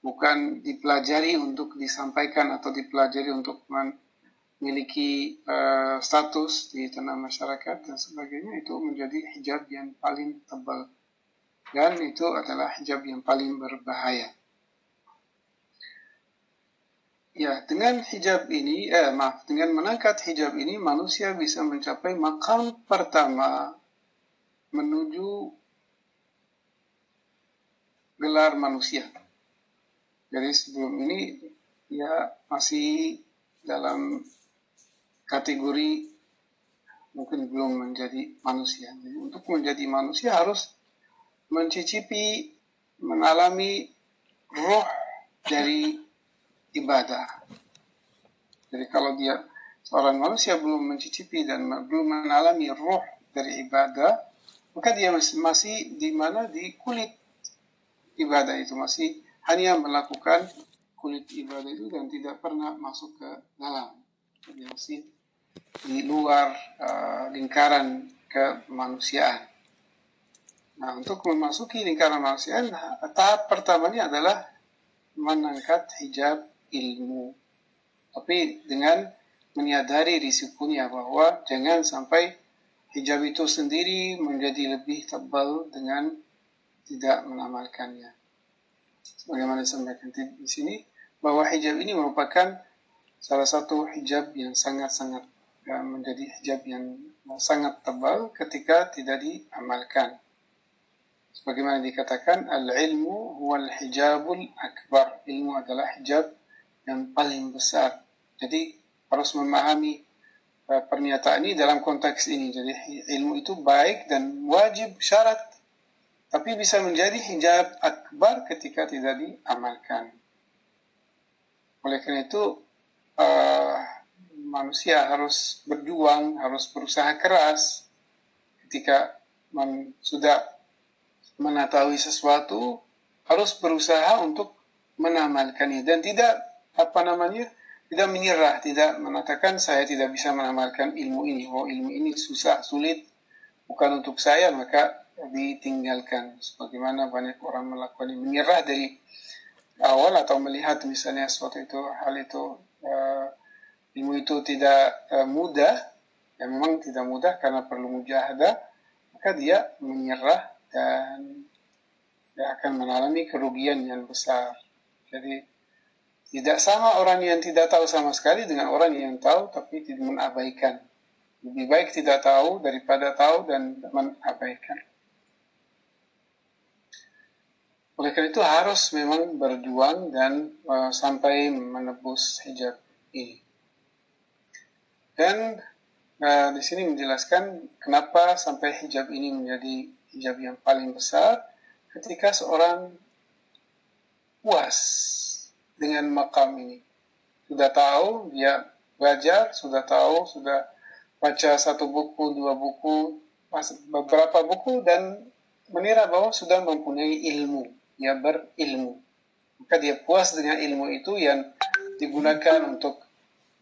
B: bukan dipelajari untuk disampaikan atau dipelajari untuk memiliki uh, status di tengah masyarakat dan sebagainya itu menjadi hijab yang paling tebal dan itu adalah hijab yang paling berbahaya. Ya, dengan hijab ini, eh maaf, dengan mengangkat hijab ini manusia bisa mencapai makam pertama menuju gelar manusia. Jadi sebelum ini ya masih dalam kategori mungkin belum menjadi manusia. Untuk menjadi manusia harus mencicipi, mengalami roh dari ibadah. Jadi kalau dia seorang manusia belum mencicipi dan belum mengalami roh dari ibadah, maka dia masih, masih di mana di kulit ibadah itu masih hanya melakukan kulit ibadah itu dan tidak pernah masuk ke dalam. Jadi masih di luar uh, lingkaran kemanusiaan. Nah, untuk memasuki lingkaran manusiaan, tahap pertamanya adalah mengangkat hijab ilmu. Tapi dengan menyadari risikonya bahwa jangan sampai hijab itu sendiri menjadi lebih tebal dengan tidak mengamalkannya. Sebagaimana disampaikan di sini, bahwa hijab ini merupakan salah satu hijab yang sangat-sangat menjadi hijab yang sangat tebal ketika tidak diamalkan. Sebagaimana dikatakan, al-ilmu huwal hijabul akbar. Ilmu adalah hijab yang paling besar. Jadi harus memahami uh, pernyataan ini dalam konteks ini. Jadi ilmu itu baik dan wajib syarat. Tapi bisa menjadi hijab akbar ketika tidak diamalkan. Oleh karena itu, uh, manusia harus berjuang, harus berusaha keras ketika man, sudah mengetahui sesuatu, harus berusaha untuk menamalkannya dan tidak apa namanya tidak menyerah, tidak mengatakan saya tidak bisa mengamalkan ilmu ini, oh ilmu ini susah, sulit, bukan untuk saya maka ditinggalkan. Sebagaimana banyak orang melakukan menyerah dari awal atau melihat misalnya sesuatu itu hal itu uh, ilmu itu tidak uh, mudah ya memang tidak mudah karena perlu mujahadah maka dia menyerah dan dia akan mengalami kerugian yang besar. Jadi tidak sama orang yang tidak tahu sama sekali dengan orang yang tahu tapi tidak mengabaikan. Lebih baik tidak tahu daripada tahu dan mengabaikan. Oleh karena itu harus memang berjuang dan uh, sampai menebus hijab ini. Dan uh, di sini menjelaskan kenapa sampai hijab ini menjadi hijab yang paling besar ketika seorang puas dengan makam ini. Sudah tahu, dia belajar, sudah tahu, sudah baca satu buku, dua buku, beberapa buku, dan menira bahwa sudah mempunyai ilmu dia berilmu. Maka dia puas dengan ilmu itu yang digunakan untuk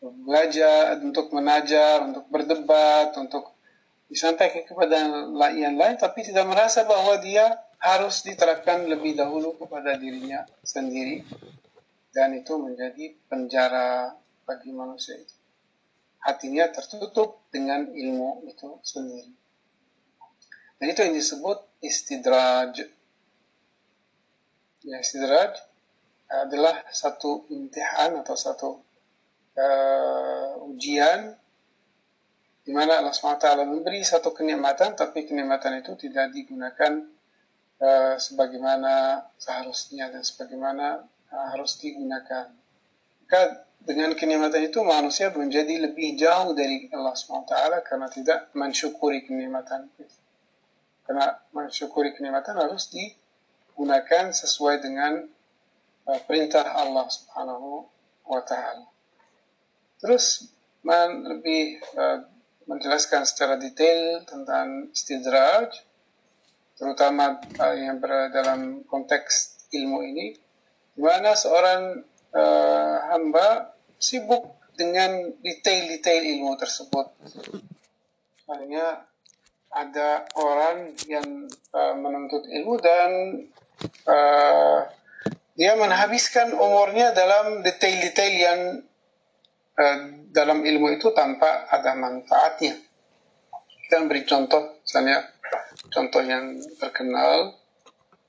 B: belajar, untuk menajar, untuk berdebat, untuk disampaikan kepada yang lain, tapi tidak merasa bahwa dia harus diterapkan lebih dahulu kepada dirinya sendiri. Dan itu menjadi penjara bagi manusia itu. Hatinya tertutup dengan ilmu itu sendiri. Dan itu yang disebut istidraj ya istidraj adalah satu imtihan atau satu uh, ujian di mana Allah SWT memberi satu kenikmatan tapi kenikmatan itu tidak digunakan uh, sebagaimana seharusnya dan sebagaimana uh, harus digunakan. Maka dengan kenikmatan itu manusia menjadi lebih jauh dari Allah SWT karena tidak mensyukuri kenikmatan itu. Karena mensyukuri kenikmatan harus di gunakan sesuai dengan perintah Allah Subhanahu wa taala. Terus man lebih uh, menjelaskan secara detail tentang istidraj terutama uh, yang berada dalam konteks ilmu ini di mana seorang uh, hamba sibuk dengan detail-detail ilmu tersebut. Hanya ada orang yang uh, menuntut ilmu dan uh, dia menghabiskan umurnya dalam detail-detail yang dalam ilmu itu tanpa ada manfaatnya. Kita beri contoh, misalnya contoh yang terkenal,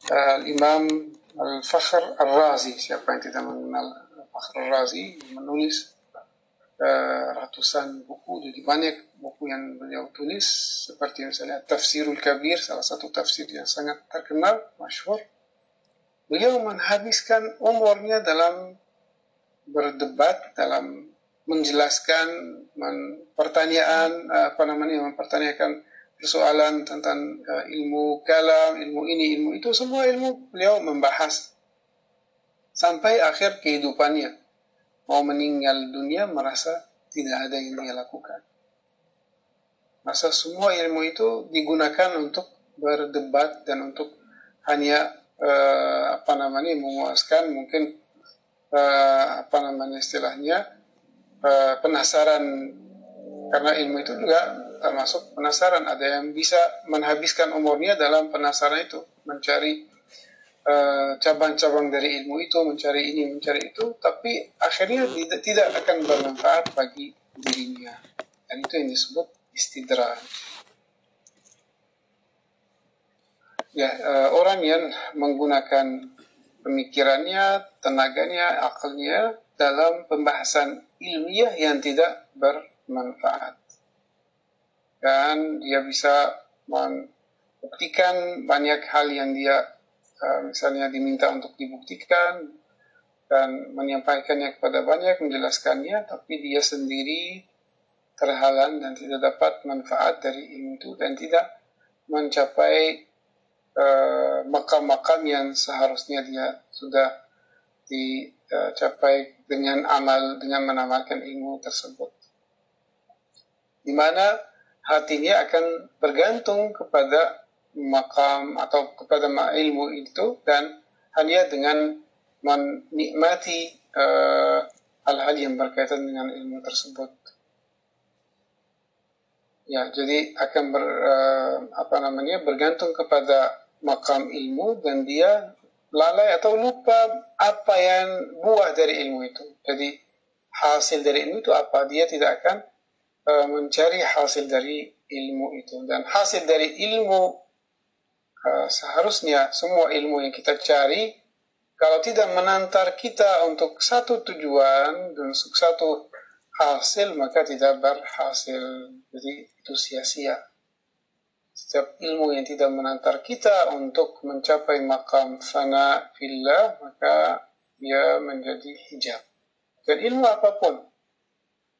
B: uh, Imam Al-Fakhr Al-Razi, siapa yang tidak mengenal Al-Fakhr Al-Razi, menulis uh, ratusan buku, jadi banyak buku yang beliau tulis, seperti misalnya Tafsirul Kabir, salah satu tafsir yang sangat terkenal, masyhur. Beliau menghabiskan umurnya dalam berdebat, dalam menjelaskan men, pertanyaan apa namanya mempertanyakan persoalan tentang uh, ilmu kalam, ilmu ini, ilmu itu semua ilmu beliau membahas sampai akhir kehidupannya mau meninggal dunia merasa tidak ada yang dia lakukan. Masa semua ilmu itu digunakan untuk berdebat dan untuk hanya uh, apa namanya memuaskan mungkin uh, apa namanya istilahnya uh, penasaran karena ilmu itu juga termasuk penasaran. Ada yang bisa menghabiskan umurnya dalam penasaran itu mencari cabang-cabang uh, dari ilmu itu mencari ini mencari itu tapi akhirnya tidak tidak akan bermanfaat bagi dirinya. Dan itu yang disebut istidraj. Ya uh, orang yang menggunakan pemikirannya tenaganya akalnya dalam pembahasan ilmiah yang tidak bermanfaat. Dan dia bisa membuktikan banyak hal yang dia uh, misalnya diminta untuk dibuktikan dan menyampaikannya kepada banyak, menjelaskannya, tapi dia sendiri terhalang dan tidak dapat manfaat dari ilmu itu dan tidak mencapai uh, makam-makam yang seharusnya dia sudah dicapai dengan amal dengan menamalkan ilmu tersebut di mana hatinya akan bergantung kepada makam atau kepada ilmu itu dan hanya dengan menikmati hal-hal uh, yang berkaitan dengan ilmu tersebut. Ya, jadi akan ber, uh, apa namanya bergantung kepada makam ilmu dan dia lalai atau lupa apa yang buah dari ilmu itu. Jadi hasil dari ilmu itu apa? Dia tidak akan uh, mencari hasil dari ilmu itu. Dan hasil dari ilmu uh, seharusnya semua ilmu yang kita cari kalau tidak menantar kita untuk satu tujuan dan satu hasil maka tidak berhasil. Jadi itu sia-sia. Setiap ilmu yang tidak menantar kita untuk mencapai makam fana fillah, maka dia menjadi hijab. Dan ilmu apa pun,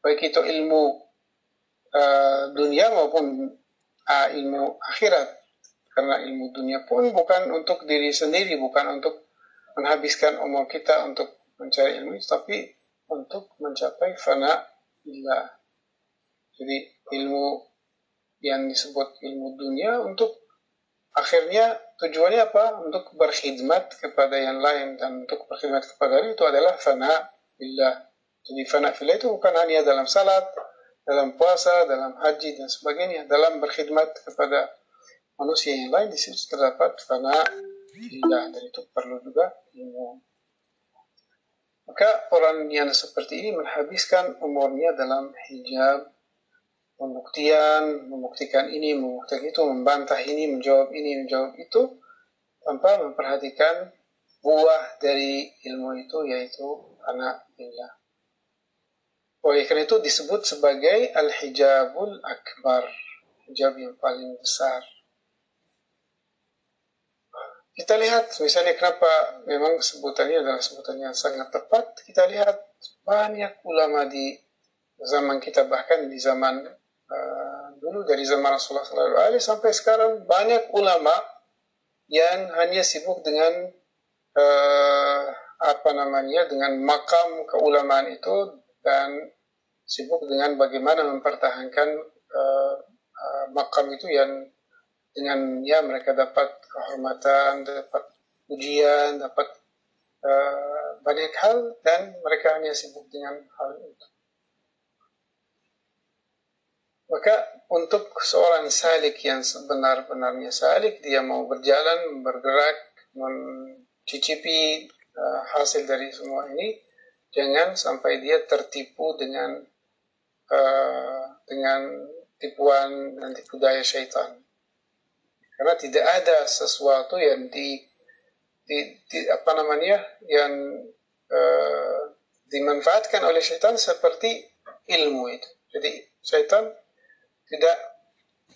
B: baik itu ilmu uh, dunia maupun uh, ilmu akhirat. Karena ilmu dunia pun bukan untuk diri sendiri, bukan untuk menghabiskan umur kita untuk mencari ilmu tapi untuk mencapai fana fillah. Jadi ilmu yang disebut ilmu dunia untuk akhirnya tujuannya apa? Untuk berkhidmat kepada yang lain dan untuk berkhidmat kepada itu adalah fana billah. Jadi fana fillah itu bukan hanya dalam salat, dalam puasa, dalam haji dan sebagainya, dalam berkhidmat kepada manusia yang lain di situ terdapat fana billah dan itu perlu juga ilmu. Maka orang yang seperti ini menghabiskan umurnya dalam hijab pembuktian, membuktikan ini, membuktikan itu, membantah ini, menjawab ini, menjawab itu, tanpa memperhatikan buah dari ilmu itu, yaitu anak billah. Oleh karena itu disebut sebagai al-hijabul akbar, hijab yang paling besar. Kita lihat misalnya kenapa memang sebutannya adalah sebutan yang sangat tepat. Kita lihat banyak ulama di zaman kita bahkan di zaman dulu dari zaman Rasulullah SAW sampai sekarang banyak ulama yang hanya sibuk dengan uh, apa namanya dengan makam keulamaan itu dan sibuk dengan bagaimana mempertahankan uh, uh, makam itu yang dengan ya mereka dapat kehormatan, dapat ujian, dapat uh, banyak hal dan mereka hanya sibuk dengan hal itu. Maka untuk seorang salik yang sebenar-benarnya salik, dia mau berjalan, bergerak, mencicipi uh, hasil dari semua ini, jangan sampai dia tertipu dengan uh, dengan tipuan dan tipu daya syaitan. Karena tidak ada sesuatu yang di, di, di apa namanya yang uh, dimanfaatkan oleh syaitan seperti ilmu itu. Jadi syaitan tidak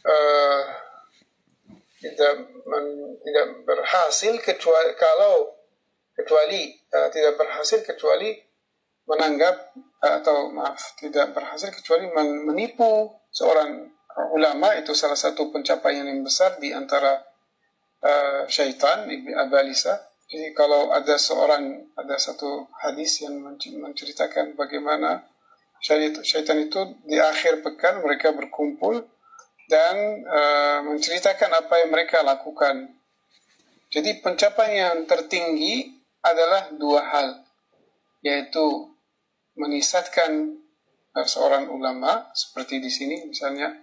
B: uh, tidak men, tidak berhasil kecuali kalau kecuali uh, tidak berhasil kecuali menanggap uh, atau maaf tidak berhasil kecuali men menipu seorang ulama itu salah satu pencapaian yang besar di antara uh, syaitan Ibn Abalisa. Jadi kalau ada seorang ada satu hadis yang menceritakan bagaimana syaitan itu di akhir pekan mereka berkumpul dan uh, menceritakan apa yang mereka lakukan. Jadi pencapaian yang tertinggi adalah dua hal, yaitu menisatkan uh, seorang ulama seperti di sini misalnya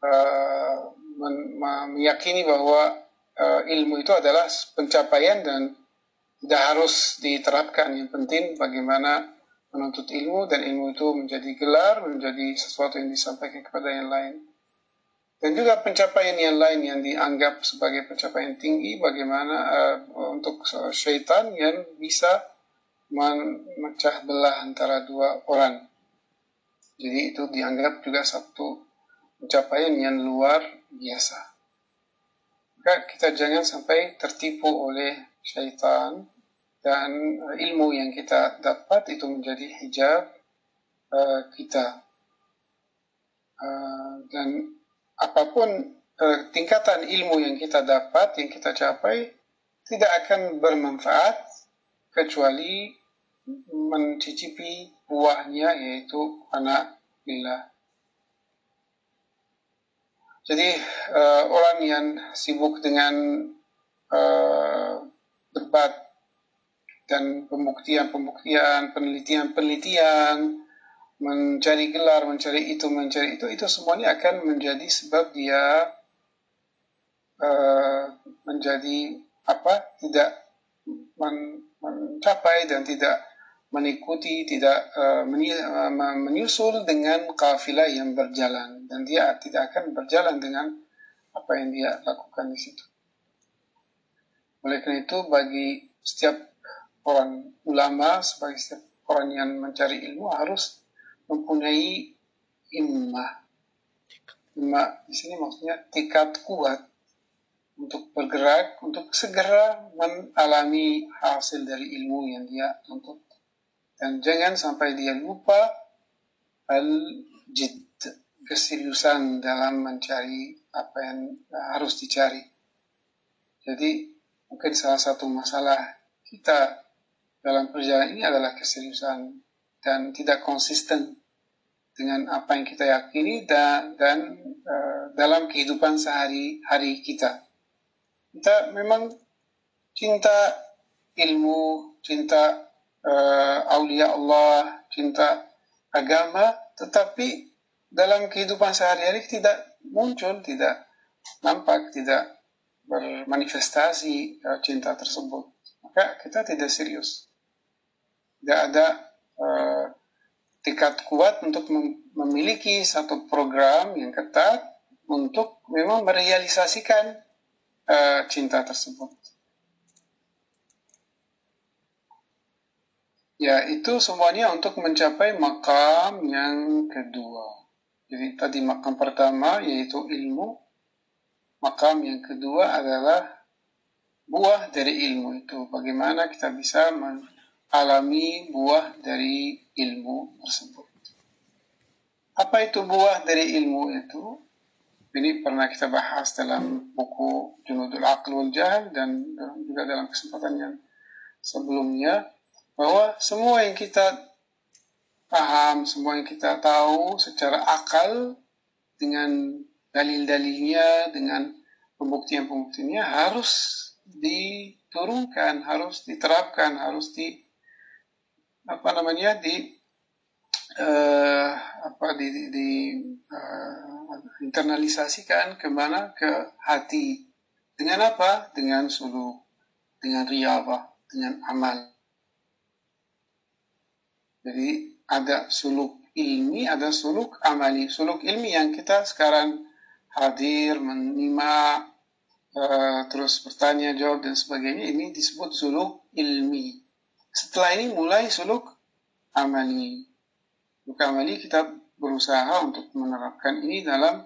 B: uh, men meyakini bahwa uh, ilmu itu adalah pencapaian dan tidak harus diterapkan. Yang penting bagaimana menuntut ilmu dan ilmu itu menjadi gelar, menjadi sesuatu yang disampaikan kepada yang lain. Dan juga pencapaian yang lain yang dianggap sebagai pencapaian tinggi, bagaimana uh, untuk syaitan yang bisa memecah belah antara dua orang. Jadi itu dianggap juga satu pencapaian yang luar biasa. Maka kita jangan sampai tertipu oleh syaitan dan ilmu yang kita dapat itu menjadi hijab uh, kita. Uh, dan apa pun uh, tingkatan ilmu yang kita dapat yang kita capai tidak akan bermanfaat kecuali mencicipi buahnya yaitu anak bila. Jadi uh, orang yang sibuk dengan uh, debat dan pembuktian-pembuktian, penelitian-penelitian, mencari gelar, mencari itu, mencari itu, itu semuanya akan menjadi sebab dia uh, menjadi apa? Tidak men, mencapai dan tidak mengikuti, tidak uh, menyusul dengan kafilah yang berjalan dan dia tidak akan berjalan dengan apa yang dia lakukan di situ. Oleh karena itu bagi setiap orang ulama sebagai setiap orang yang mencari ilmu harus mempunyai immah. Immah di sini maksudnya tikat kuat untuk bergerak, untuk segera mengalami hasil dari ilmu yang dia tuntut. Dan jangan sampai dia lupa al-jid, keseriusan dalam mencari apa yang harus dicari. Jadi mungkin salah satu masalah kita dalam perjalanan ini adalah keseriusan dan tidak konsisten dengan apa yang kita yakini dan dan uh, dalam kehidupan sehari-hari kita. Kita memang cinta ilmu, cinta uh, aulia Allah, cinta agama, tetapi dalam kehidupan sehari-hari tidak muncul, tidak nampak, tidak bermanifestasi uh, cinta tersebut. Maka kita tidak serius tidak ada uh, tingkat kuat untuk memiliki satu program yang ketat untuk memang merealisasikan uh, cinta tersebut. Ya, itu semuanya untuk mencapai makam yang kedua. Jadi tadi makam pertama yaitu ilmu. Makam yang kedua adalah buah dari ilmu itu. Bagaimana kita bisa alami buah dari ilmu tersebut. Apa itu buah dari ilmu itu? Ini pernah kita bahas dalam buku Junudul Aql wal dan juga dalam kesempatan yang sebelumnya bahwa semua yang kita paham, semua yang kita tahu secara akal dengan dalil-dalilnya, dengan pembuktian-pembuktiannya harus diturunkan, harus diterapkan, harus di apa namanya di uh, apa di, di, di uh, internalisasikan ke mana ke hati. Dengan apa? Dengan suluk dengan riyabah dengan amal. Jadi ada suluk ilmi ada suluk amali. Suluk ilmi yang kita sekarang hadir menyimak uh, terus bertanya jawab dan sebagainya ini disebut suluk ilmi setelah ini mulai suluk amali. Suluk amali kita berusaha untuk menerapkan ini dalam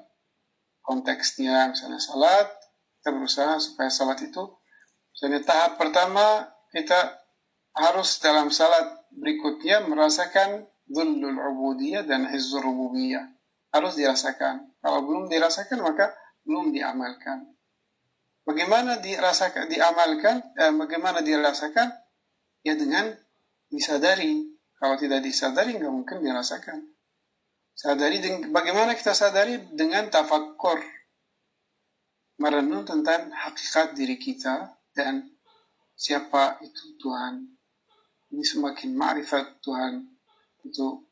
B: konteksnya misalnya salat kita berusaha supaya salat itu misalnya tahap pertama kita harus dalam salat berikutnya merasakan dhullul ubudiyah dan izzur rububiyah. Harus dirasakan. Kalau belum dirasakan maka belum diamalkan. Bagaimana dirasakan, diamalkan, eh, bagaimana dirasakan? Ya dengan disadari. Kalau tidak disadari nggak mungkin dirasakan. Sadari bagaimana kita sadari dengan tafakkur. Merenung tentang hakikat diri kita dan siapa itu Tuhan. Ini semakin ma'rifat Tuhan itu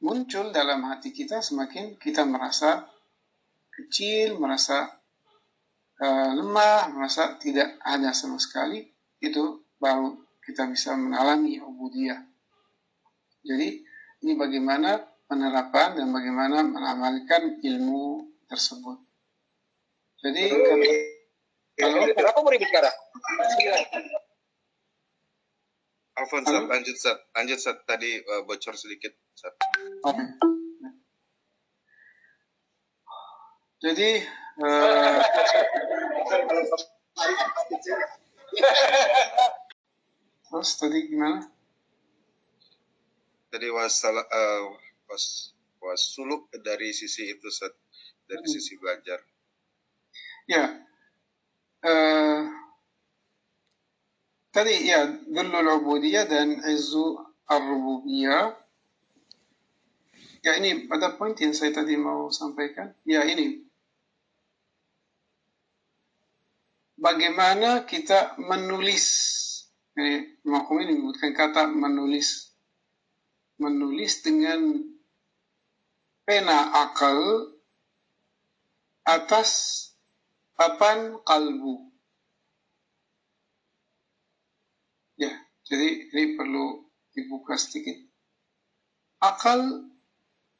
B: muncul dalam hati kita semakin kita merasa kecil, merasa uh, lemah, merasa tidak ada sama sekali, itu baru kita bisa mengalami ubudiyah. Jadi ini bagaimana penerapan dan bagaimana mengamalkan ilmu tersebut. Jadi
D: kalau kenapa mau ribut sekarang?
A: Alfon, lanjut Sat. Lanjut Sat. Tadi uh, bocor sedikit Sat. Oke. Okay.
B: Jadi uh, Terus tadi gimana?
A: Tadi was uh, was was suluk dari sisi itu Sat. dari hmm. sisi belajar.
B: Ya. Uh, tadi ya Dullul Ubudiyah dan Izzu Ar-Rububiyah Ya ini ada poin yang saya tadi mau sampaikan. Ya ini bagaimana kita menulis ini Mahkum ini menyebutkan kata menulis menulis dengan pena akal atas papan kalbu. Ya jadi ini perlu dibuka sedikit. Akal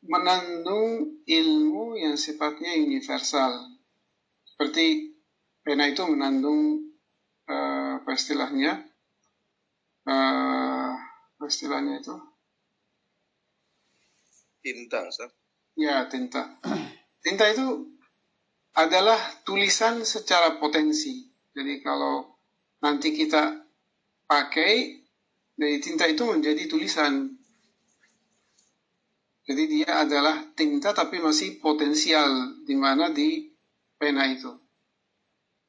B: menandung ilmu yang sifatnya universal. Seperti Pena itu menandung uh, apa istilahnya? Uh, istilahnya itu?
A: Tinta, Ustaz.
B: Ya, tinta. Tinta itu adalah tulisan secara potensi. Jadi kalau nanti kita pakai dari tinta itu menjadi tulisan. Jadi dia adalah tinta tapi masih potensial di mana di pena itu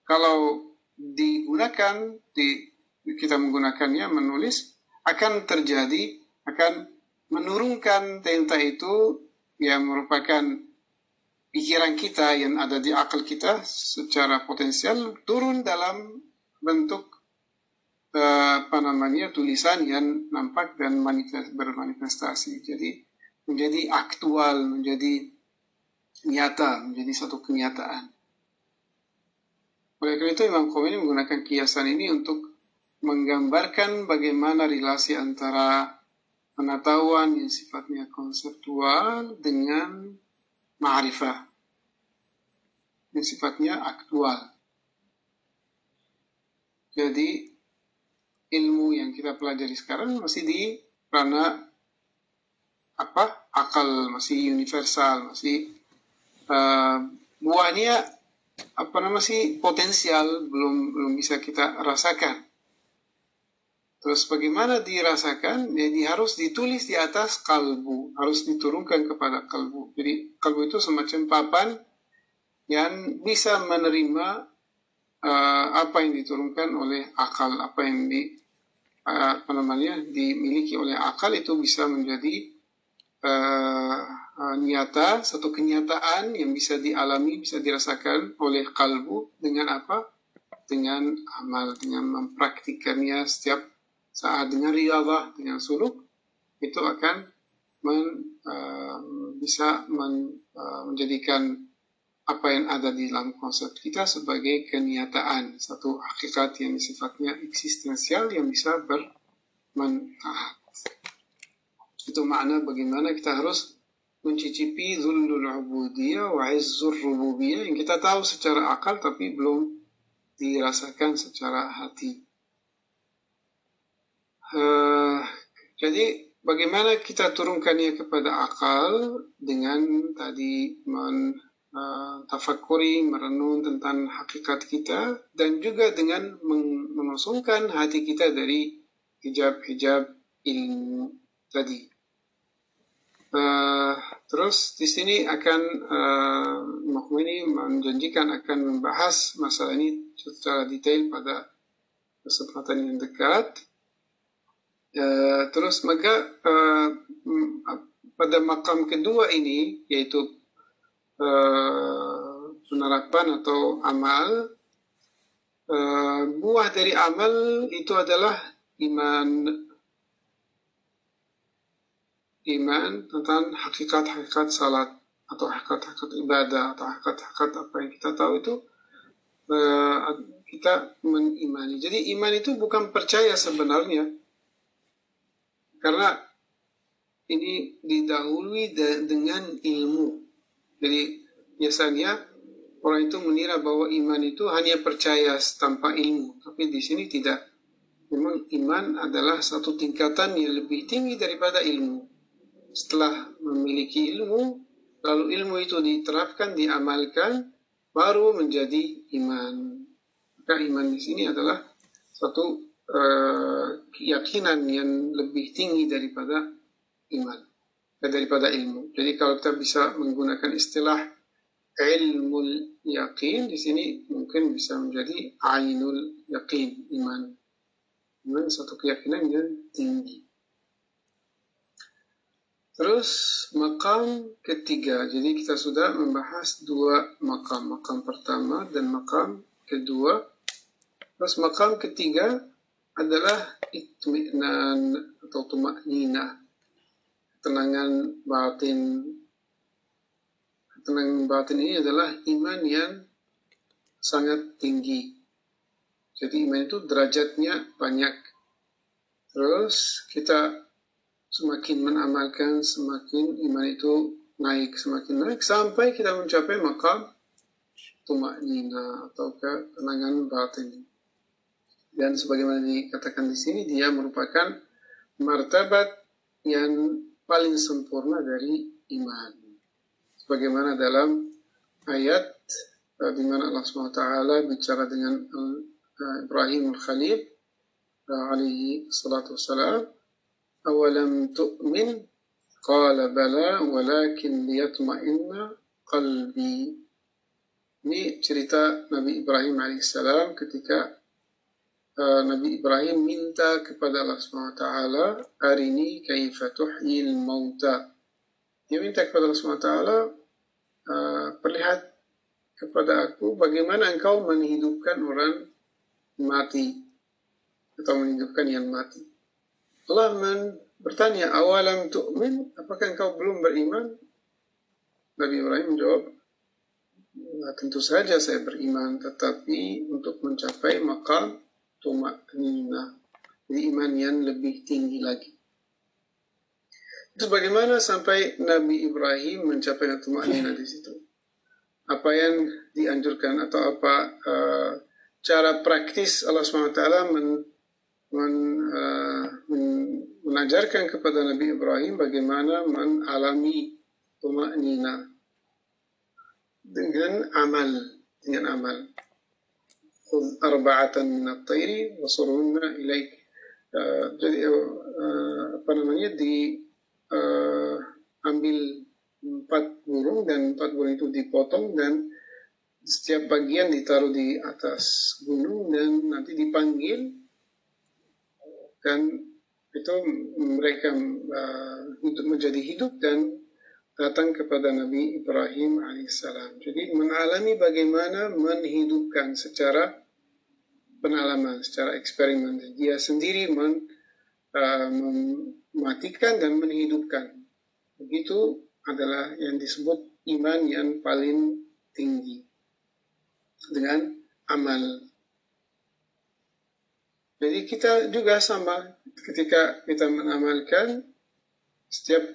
B: kalau digunakan di kita menggunakannya menulis akan terjadi akan menurunkan tinta itu yang merupakan pikiran kita yang ada di akal kita secara potensial turun dalam bentuk uh, apa namanya tulisan yang nampak dan manifest, bermanifestasi. Jadi menjadi aktual menjadi nyata menjadi satu kenyataan. Oleh karena itu Imam Khomeini menggunakan kiasan ini untuk menggambarkan bagaimana relasi antara pengetahuan yang sifatnya konseptual dengan ma'rifah yang sifatnya aktual. Jadi ilmu yang kita pelajari sekarang masih di ranah apa akal masih universal masih uh, buahnya apa nama sih potensial belum belum bisa kita rasakan. Terus bagaimana dirasakan? Jadi harus ditulis di atas kalbu, harus diturunkan kepada kalbu. Jadi kalbu itu semacam papan yang bisa menerima uh, apa yang diturunkan oleh akal, apa yang di uh, apa namanya dimiliki oleh akal itu bisa menjadi uh, uh, nyata, satu kenyataan yang bisa dialami, bisa dirasakan oleh kalbu dengan apa? Dengan amal, dengan mempraktikannya setiap saat dengan riadah, dengan suluk, itu akan men, uh, bisa men, uh, menjadikan apa yang ada di dalam konsep kita sebagai kenyataan, satu hakikat yang sifatnya eksistensial yang bisa bermanfaat. Itu makna bagaimana kita harus mencicipi zullul ubudiyah wa izzur rububiyah yang kita tahu secara akal tapi belum dirasakan secara hati. Uh, jadi bagaimana kita turunkannya kepada akal dengan tadi men uh, tafakuri merenung tentang hakikat kita dan juga dengan mengosongkan hati kita dari hijab-hijab ilmu tadi. Uh, terus di sini akan uh, ini menjanjikan akan membahas masalah ini secara detail pada kesempatan yang dekat. Uh, terus maka uh, pada makam kedua ini yaitu uh, penerapan atau amal uh, buah dari amal itu adalah iman iman tentang hakikat-hakikat salat atau hakikat-hakikat ibadah atau hakikat-hakikat apa yang kita tahu itu uh, kita mengimani. Jadi iman itu bukan percaya sebenarnya. Karena ini didahului de dengan ilmu. Jadi biasanya orang itu mengira bahwa iman itu hanya percaya tanpa ilmu. Tapi di sini tidak. Memang iman adalah satu tingkatan yang lebih tinggi daripada ilmu setelah memiliki ilmu, lalu ilmu itu diterapkan, diamalkan, baru menjadi iman. Maka iman di sini adalah satu keyakinan yang lebih tinggi daripada iman, eh, daripada ilmu. Jadi kalau kita bisa menggunakan istilah ilmu yakin di sini mungkin bisa menjadi ainul yakin iman. Iman satu keyakinan yang tinggi. Terus makam ketiga. Jadi kita sudah membahas dua makam. Makam pertama dan makam kedua. Terus makam ketiga adalah itminan atau tumaknina. Ketenangan batin. Ketenangan batin ini adalah iman yang sangat tinggi. Jadi iman itu derajatnya banyak. Terus kita semakin mengamalkan, semakin iman itu naik, semakin naik, sampai kita mencapai makam tumak nina atau ketenangan batin dan sebagaimana dikatakan di sini dia merupakan martabat yang paling sempurna dari iman. Sebagaimana dalam ayat uh, di mana Allah Swt bicara dengan eh, eh, Ibrahim al Khalil alaihi salatu salam, "Awalam tu'min?" Qala bala walakin liyatma'inna qalbi. Ini cerita Nabi Ibrahim alaihi salam ketika uh, Nabi Ibrahim minta kepada Allah SWT arini kaifa tuhyil mauta? Dia minta kepada Allah SWT uh, perlihat kepada aku bagaimana engkau menghidupkan orang mati atau menghidupkan yang mati. Allah bertanya, awalam tu'min, apakah engkau belum beriman? Nabi Ibrahim menjawab, nah, tentu saja saya beriman, tetapi untuk mencapai makam tumak nina, jadi iman yang lebih tinggi lagi. Itu bagaimana sampai Nabi Ibrahim mencapai tumak nina di situ? Apa yang dianjurkan atau apa uh, cara praktis Allah SWT men men, uh, men, mengajarkan kepada Nabi Ibrahim bagaimana mengalami tumaknina dengan amal dengan amal khudh arba'atan min uh, jadi apa namanya di ambil empat burung dan empat burung itu dipotong dan setiap bagian ditaruh di atas gunung dan nanti dipanggil dan itu mereka uh, menjadi hidup dan datang kepada Nabi Ibrahim alaihissalam. Jadi mengalami bagaimana menghidupkan secara pengalaman, secara eksperimen. Dia sendiri men, uh, mematikan dan menghidupkan. Begitu adalah yang disebut iman yang paling tinggi dengan amal jadi kita juga sama ketika kita mengamalkan setiap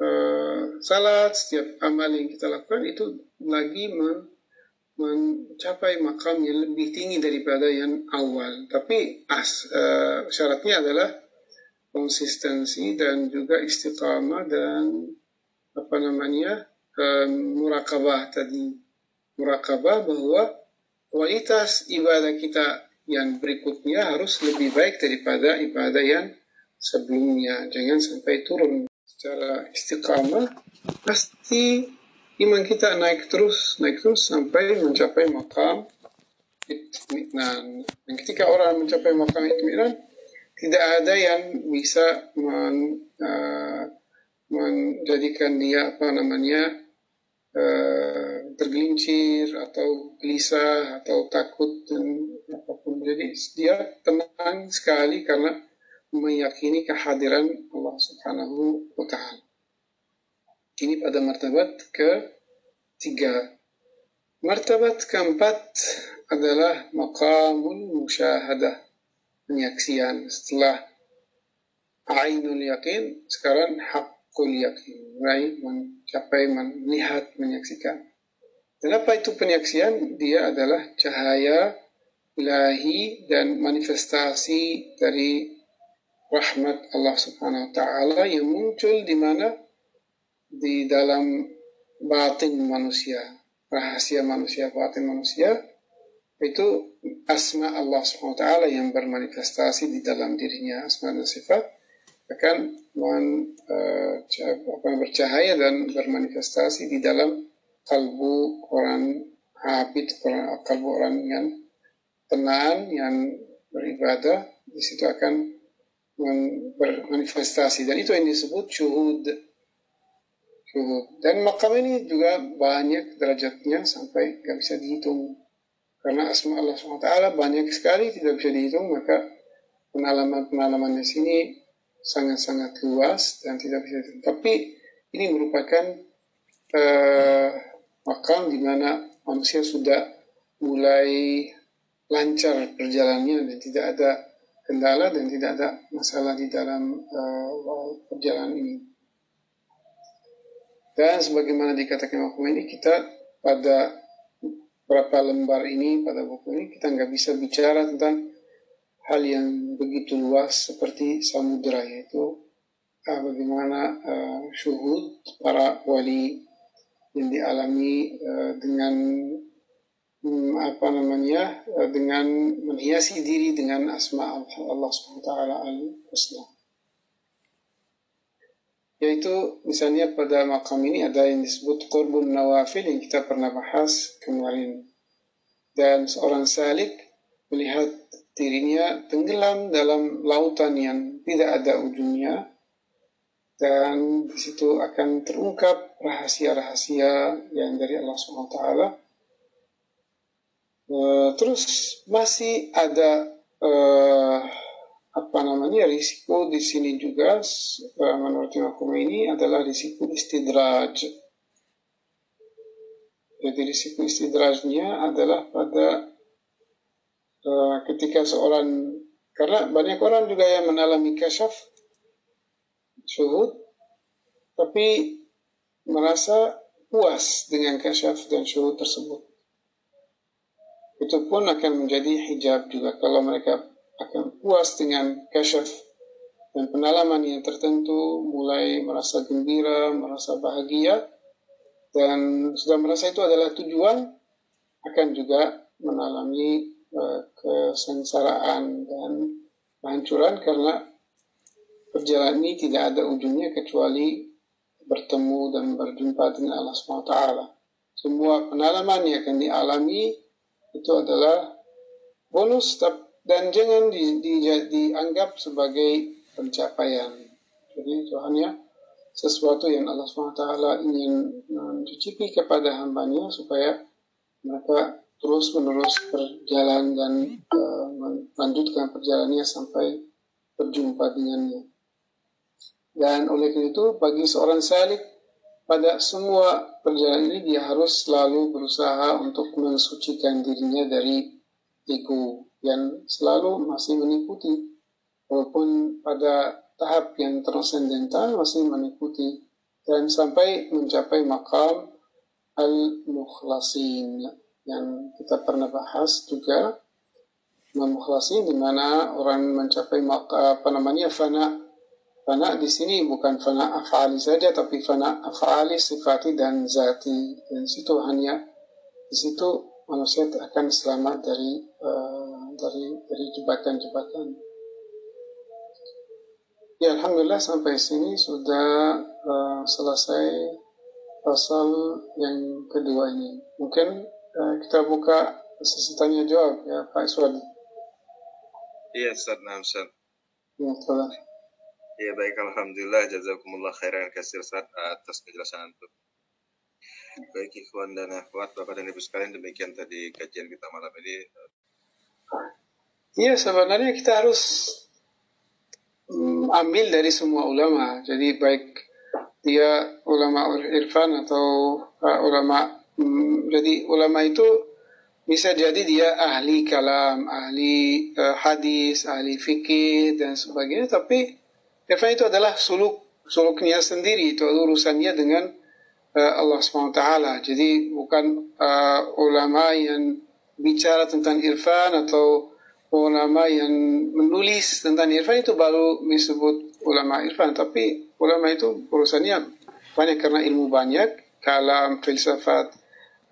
B: uh, salat, setiap amal yang kita lakukan itu lagi men mencapai makam yang lebih tinggi daripada yang awal. Tapi as, uh, syaratnya adalah konsistensi dan juga istiqamah dan apa namanya uh, murakabah tadi murakabah bahwa kualitas ibadah kita yang berikutnya harus lebih baik daripada ibadah yang sebelumnya. Jangan sampai turun secara istiqamah. Pasti iman kita naik terus, naik terus sampai mencapai makam itminan. Dan ketika orang mencapai makam itminan, tidak ada yang bisa men, uh, menjadikan dia apa namanya uh, tergelincir atau gelisah atau takut dan apa pun. Jadi dia tenang sekali karena meyakini kehadiran Allah Subhanahu wa taala. Ini pada martabat ketiga. Martabat keempat adalah maqamul musyahadah, penyaksian. Setelah ainul yakin, sekarang hakul yakin, mulai mencapai melihat, menyaksikan. Kenapa itu penyaksian? Dia adalah cahaya ilahi dan manifestasi dari rahmat Allah Subhanahu wa taala yang muncul di mana? Di dalam batin manusia, rahasia manusia, batin manusia itu asma Allah Subhanahu wa taala yang bermanifestasi di dalam dirinya asma dan sifat. Akan men, uh, bercahaya dan bermanifestasi di dalam kalbu orang habit, orang, kalbu orang yang tenang, yang beribadah, di situ akan bermanifestasi. Dan itu yang disebut syuhud. syuhud. Dan makam ini juga banyak derajatnya sampai nggak bisa dihitung. Karena asma Allah SWT banyak sekali tidak bisa dihitung, maka pengalaman-pengalaman di sini sangat-sangat luas dan tidak bisa dihitung. Tapi ini merupakan uh, makam di mana manusia sudah mulai lancar perjalanannya dan tidak ada kendala dan tidak ada masalah di dalam uh, perjalanan ini. Dan sebagaimana dikatakan hukum ini, kita pada berapa lembar ini, pada buku ini, kita nggak bisa bicara tentang hal yang begitu luas seperti samudera, yaitu uh, bagaimana uh, syuhud para wali yang dialami uh, dengan um, apa namanya uh, dengan menghiasi diri dengan asma Allah SWT al-husna. Yaitu misalnya pada makam ini ada yang disebut qurbun nawafil yang kita pernah bahas kemarin. Dan seorang salik melihat dirinya tenggelam dalam lautan yang tidak ada ujungnya. Dan di situ akan terungkap rahasia-rahasia yang dari Allah SWT. Uh, terus masih ada uh, apa namanya risiko di sini juga uh, menurut hukum ini adalah risiko istidraj. Jadi risiko istidrajnya adalah pada uh, ketika seorang karena banyak orang juga yang mengalami kasyaf syuhud tapi merasa puas dengan kasyaf dan syuhud tersebut. Itu pun akan menjadi hijab juga kalau mereka akan puas dengan kasyaf dan pengalaman yang tertentu mulai merasa gembira, merasa bahagia dan sudah merasa itu adalah tujuan akan juga mengalami uh, kesengsaraan dan kehancuran karena perjalanan ini tidak ada ujungnya kecuali bertemu dan berjumpa dengan Allah SWT. Semua pengalaman yang akan dialami itu adalah bonus dan jangan di, di, dianggap sebagai pencapaian. Jadi Tuhan ya sesuatu yang Allah SWT ingin mencicipi kepada hambanya supaya mereka terus menerus berjalan dan uh, melanjutkan perjalanannya sampai berjumpa dengannya. Dan oleh itu bagi seorang salik pada semua perjalanan ini dia harus selalu berusaha untuk mensucikan dirinya dari ego yang selalu masih mengikuti. Walaupun pada tahap yang transendental masih mengikuti. Dan sampai mencapai makam al-mukhlasin yang kita pernah bahas juga. Al-mukhlasin di mana orang mencapai apa namanya fana Fana di sini bukan fana afali saja, tapi fana afali sifati dan zati. Dan situ hanya di situ manusia akan selamat dari uh, dari dari jembatan-jembatan. Ya Alhamdulillah sampai sini sudah uh, selesai pasal yang kedua ini. Mungkin uh, kita buka sesi tanya jawab ya Pak Iswadi.
A: Iya Ustaz, nah Ustaz.
B: Ya, telah.
A: Ya baik, Alhamdulillah, jazakumullah khairan kasir Ustaz atas penjelasan itu. Baik ikhwan dan akhwat, Bapak dan Ibu sekalian, demikian tadi kajian kita malam ini.
B: Iya, sebenarnya kita harus mm, ambil dari semua ulama. Jadi baik dia ulama irfan atau uh, ulama mm, jadi ulama itu bisa jadi dia ahli kalam, ahli uh, hadis, ahli fikih dan sebagainya. Tapi irfan itu adalah suluk suluknya sendiri itu urusannya dengan uh, Allah SWT. Jadi bukan uh, ulama yang bicara tentang irfan atau ulama yang menulis tentang irfan itu baru disebut ulama irfan. Tapi ulama itu urusannya banyak karena ilmu banyak, kalam, filsafat,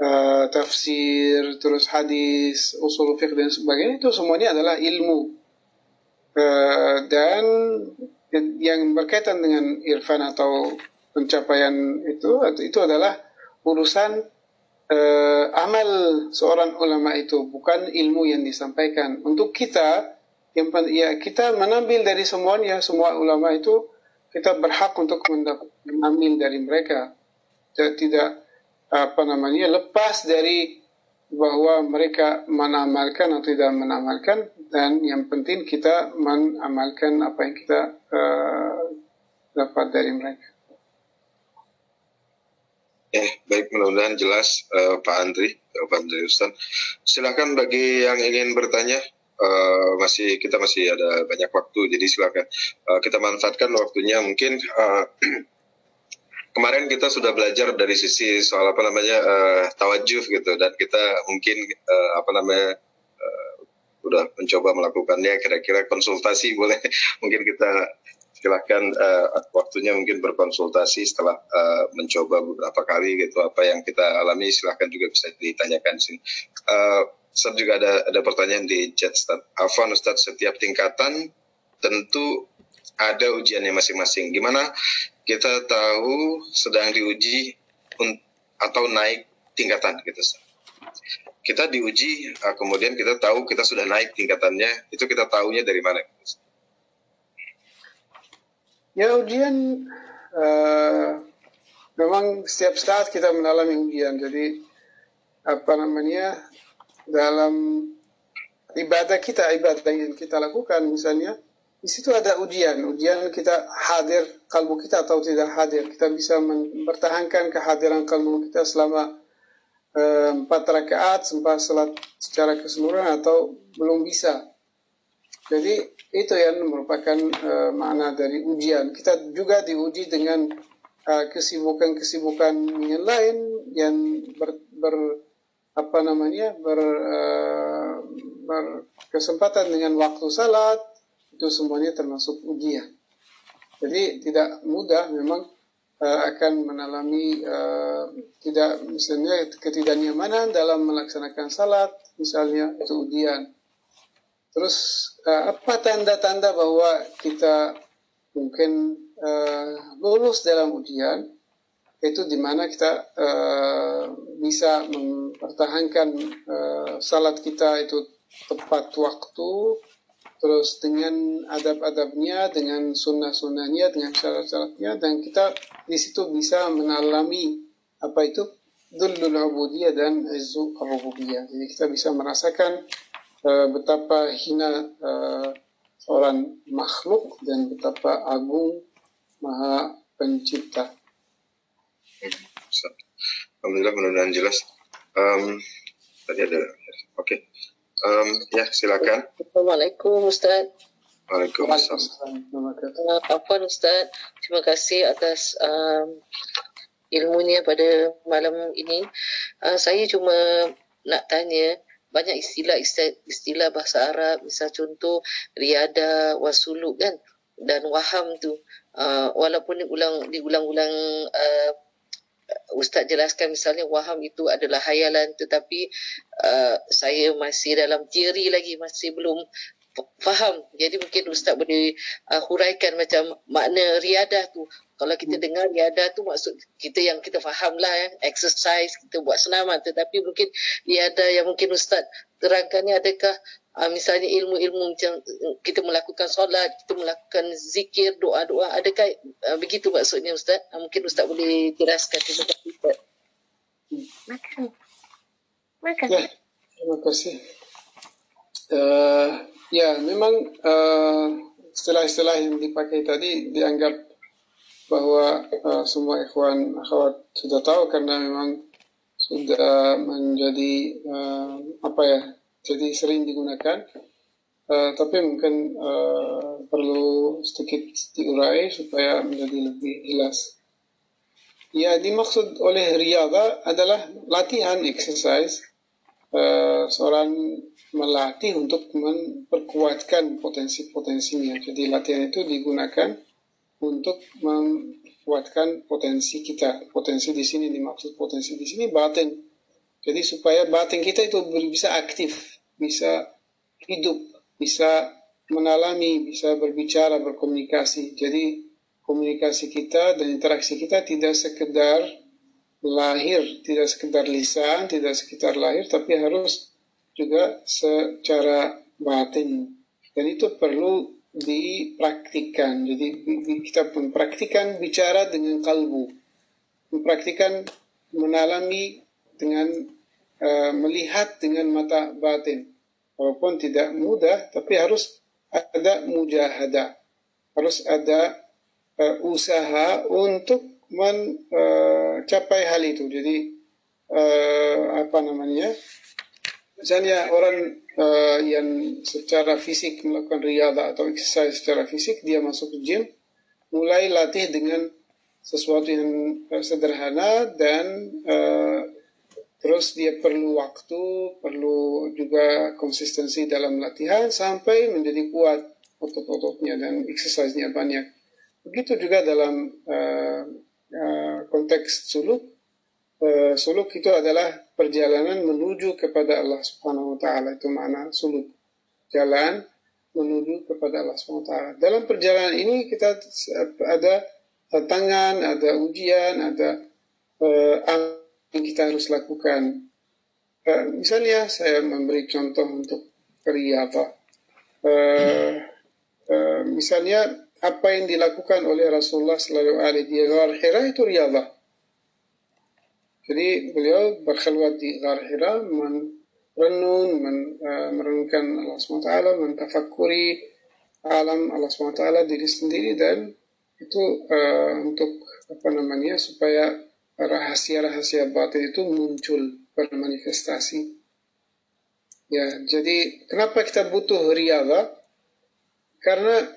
B: uh, tafsir, terus hadis, usul fiqh dan sebagainya itu semuanya adalah ilmu. Uh, dan yang berkaitan dengan irfan atau pencapaian itu itu adalah urusan uh, amal seorang ulama itu bukan ilmu yang disampaikan. Untuk kita yang ya kita menambil dari semuanya semua ulama itu kita berhak untuk mengambil dari mereka. Tidak apa namanya lepas dari bahwa mereka menamalkan atau tidak menamalkan dan yang penting kita mengamalkan apa yang kita uh, dapat dari mereka.
A: Ya, baik mudah-mudahan jelas uh, Pak Andri, Pak Andri Ustaz. Silakan bagi yang ingin bertanya, uh, masih kita masih ada banyak waktu, jadi silakan uh, kita manfaatkan waktunya. Mungkin uh, kemarin kita sudah belajar dari sisi soal apa namanya uh, tawajuh gitu, dan kita mungkin uh, apa namanya uh, udah mencoba melakukannya. Kira-kira konsultasi boleh mungkin kita silahkan uh, waktunya mungkin berkonsultasi setelah uh, mencoba beberapa kali gitu apa yang kita alami silahkan juga bisa ditanyakan sini. Uh, juga ada ada pertanyaan di chat Ustaz. Afwan Ustaz setiap tingkatan tentu ada ujiannya masing-masing. Gimana kita tahu sedang diuji atau naik tingkatan gitu. Kita diuji kemudian kita tahu kita sudah naik tingkatannya itu kita tahunya dari mana.
B: Ya ujian uh, memang setiap saat kita mengalami ujian. Jadi apa namanya dalam ibadah kita ibadah yang kita lakukan misalnya di situ ada ujian. Ujian kita hadir kalbu kita atau tidak hadir. Kita bisa mempertahankan kehadiran kalbu kita selama uh, empat rakaat sempat salat secara keseluruhan atau belum bisa. Jadi itu yang merupakan uh, makna dari ujian. Kita juga diuji dengan kesibukan-kesibukan uh, yang lain yang ber, ber apa namanya ber, uh, berkesempatan dengan waktu salat itu semuanya termasuk ujian. Jadi tidak mudah memang uh, akan mengalami uh, tidak misalnya ketidaknyamanan dalam melaksanakan salat misalnya itu ujian Terus uh, apa tanda-tanda bahwa kita mungkin uh, lulus dalam ujian? Itu di mana kita uh, bisa mempertahankan uh, salat kita itu tepat waktu, terus dengan adab-adabnya, dengan sunnah-sunnahnya, dengan syarat-syaratnya, dan kita di situ bisa mengalami apa itu dulul ubudiyah dan izu rububiyah. Jadi kita bisa merasakan uh, betapa hina uh, seorang makhluk dan betapa agung maha pencipta.
A: Alhamdulillah mudah-mudahan jelas. Um, tadi ada, oke. Okay. Um, ya silakan.
E: Assalamualaikum Ustaz.
A: Waalaikumsalam.
E: Apa Ustaz? Terima kasih atas um, ilmunya pada malam ini. Uh, saya cuma nak tanya, banyak istilah istilah bahasa Arab misal contoh riada wasuluk kan dan waham tu uh, walaupun diulang diulang-ulang uh, Ustaz jelaskan misalnya waham itu adalah hayalan tetapi uh, saya masih dalam teori lagi masih belum faham. Jadi mungkin Ustaz boleh uh, huraikan macam makna riadah tu. Kalau kita hmm. dengar riadah tu maksud kita yang kita faham lah ya. Exercise, kita buat senaman. Tetapi mungkin riadah yang mungkin Ustaz terangkan ni adakah uh, misalnya ilmu-ilmu macam kita melakukan solat, kita melakukan zikir, doa-doa. Adakah uh, begitu maksudnya Ustaz? Uh, mungkin Ustaz boleh jelaskan. Terima kasih Ustaz.
C: Makan. Makan. Ya,
B: terima kasih. Uh, ya, memang uh, istilah-istilah yang dipakai tadi dianggap bahwa uh, semua ikhwan akhwat sudah tahu karena memang sudah menjadi uh, apa ya jadi sering digunakan. Uh, tapi mungkin uh, perlu sedikit diurai supaya menjadi lebih jelas. Ya dimaksud oleh riyadha adalah latihan exercise. Uh, seorang melatih untuk memperkuatkan potensi-potensinya. Jadi latihan itu digunakan untuk kuatkan potensi kita. Potensi di sini dimaksud potensi di sini batin. Jadi supaya batin kita itu bisa aktif, bisa hidup, bisa menalami, bisa berbicara, berkomunikasi. Jadi komunikasi kita dan interaksi kita tidak sekedar lahir, tidak sekedar lisan, tidak sekedar lahir, tapi harus juga secara batin. Dan itu perlu dipraktikkan. Jadi kita pun praktikkan bicara dengan kalbu. Mempraktikkan menalami dengan uh, melihat dengan mata batin. Walaupun tidak mudah, tapi harus ada mujahadah. Harus ada uh, usaha untuk mencapai uh, hal itu. Jadi uh, apa namanya? Misalnya orang uh, yang secara fisik melakukan riada atau exercise secara fisik, dia masuk ke gym, mulai latih dengan sesuatu yang sederhana dan uh, terus dia perlu waktu, perlu juga konsistensi dalam latihan sampai menjadi kuat otot-ototnya dan exercise-nya banyak. Begitu juga dalam uh, uh, konteks suluk, uh, suluk itu adalah perjalanan menuju kepada Allah Subhanahu wa taala itu makna suluk. Jalan menuju kepada Allah Subhanahu wa taala. Dalam perjalanan ini kita ada tantangan, ada ujian, ada uh, yang kita harus lakukan. Uh, misalnya saya memberi contoh untuk riyadhah. Uh, uh, misalnya apa yang dilakukan oleh Rasulullah Sallallahu Alaihi Wasallam itu riyadhah jadi beliau berkhulwat di Ghar Hira merenung, men, uh, merenungkan Allah SWT, mentafakuri alam Allah SWT diri sendiri dan itu uh, untuk apa namanya supaya rahasia-rahasia batin itu muncul bermanifestasi. Ya, jadi kenapa kita butuh riyadha? Karena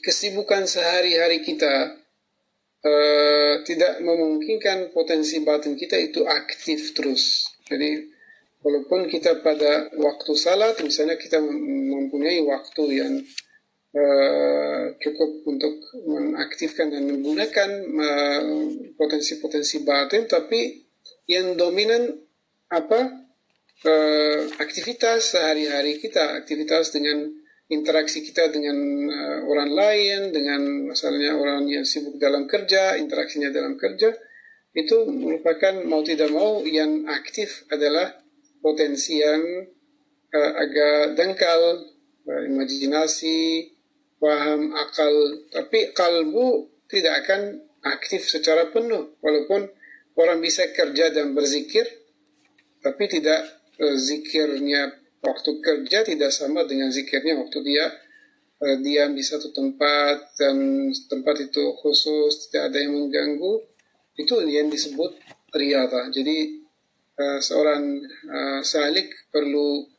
B: kesibukan sehari-hari kita uh, tidak memungkinkan potensi batin kita itu aktif terus. Jadi walaupun kita pada waktu salat misalnya kita mempunyai waktu yang uh, cukup untuk mengaktifkan dan menggunakan potensi-potensi uh, batin, tapi yang dominan apa? Uh, aktivitas sehari-hari kita, aktivitas dengan interaksi kita dengan uh, orang lain, dengan misalnya orang yang sibuk dalam kerja, interaksinya dalam kerja, itu merupakan mau tidak mau yang aktif adalah potensi yang uh, agak dangkal, uh, imajinasi, paham, akal, tapi kalbu tidak akan aktif secara penuh, walaupun orang bisa kerja dan berzikir, tapi tidak uh, zikirnya waktu kerja tidak sama dengan zikirnya waktu dia uh, diam di satu tempat dan tempat itu khusus tidak ada yang mengganggu itu yang disebut riyadha jadi uh, seorang salik perlu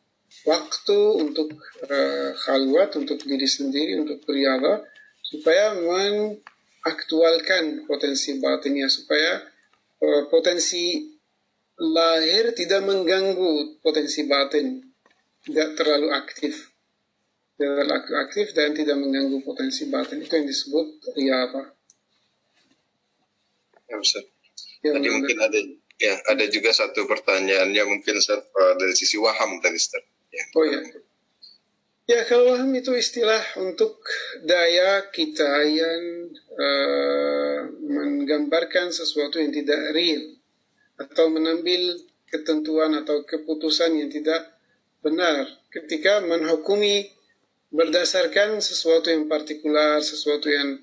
B: waktu untuk uh, khalwat untuk diri sendiri untuk riyadha supaya mengaktualkan potensi batinnya supaya uh, potensi lahir tidak mengganggu potensi batin tidak terlalu aktif. Tidak terlalu aktif dan tidak mengganggu potensi batin. Itu yang disebut riyadhah
A: ya Ustaz.
B: Ya,
A: Tadi mungkin ada ya ada juga satu pertanyaannya mungkin Ustaz, eh, dari sisi waham tadi Ustaz. Ya.
B: Oh ya. Ya kalau waham itu istilah untuk daya kita yang eh, menggambarkan sesuatu yang tidak real atau menambil ketentuan atau keputusan yang tidak benar ketika menghukumi berdasarkan sesuatu yang partikular, sesuatu yang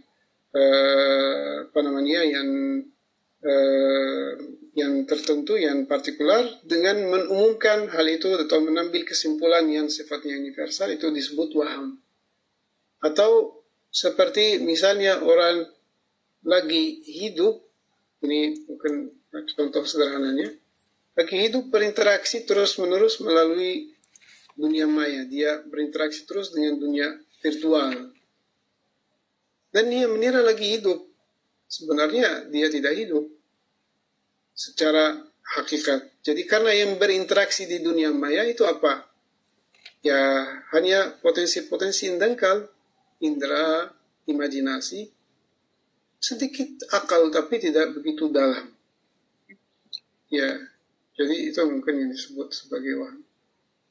B: eh, apa namanya yang eh, yang tertentu, yang partikular, dengan mengumumkan hal itu atau mengambil kesimpulan yang sifatnya universal itu disebut waham. Atau seperti misalnya orang lagi hidup, ini mungkin contoh sederhananya, lagi hidup berinteraksi terus-menerus melalui dunia maya. Dia berinteraksi terus dengan dunia virtual. Dan dia mengira lagi hidup. Sebenarnya dia tidak hidup secara hakikat. Jadi karena yang berinteraksi di dunia maya itu apa? Ya hanya potensi-potensi yang dangkal, indera, imajinasi, sedikit akal tapi tidak begitu dalam. Ya, jadi itu mungkin yang disebut sebagai waham.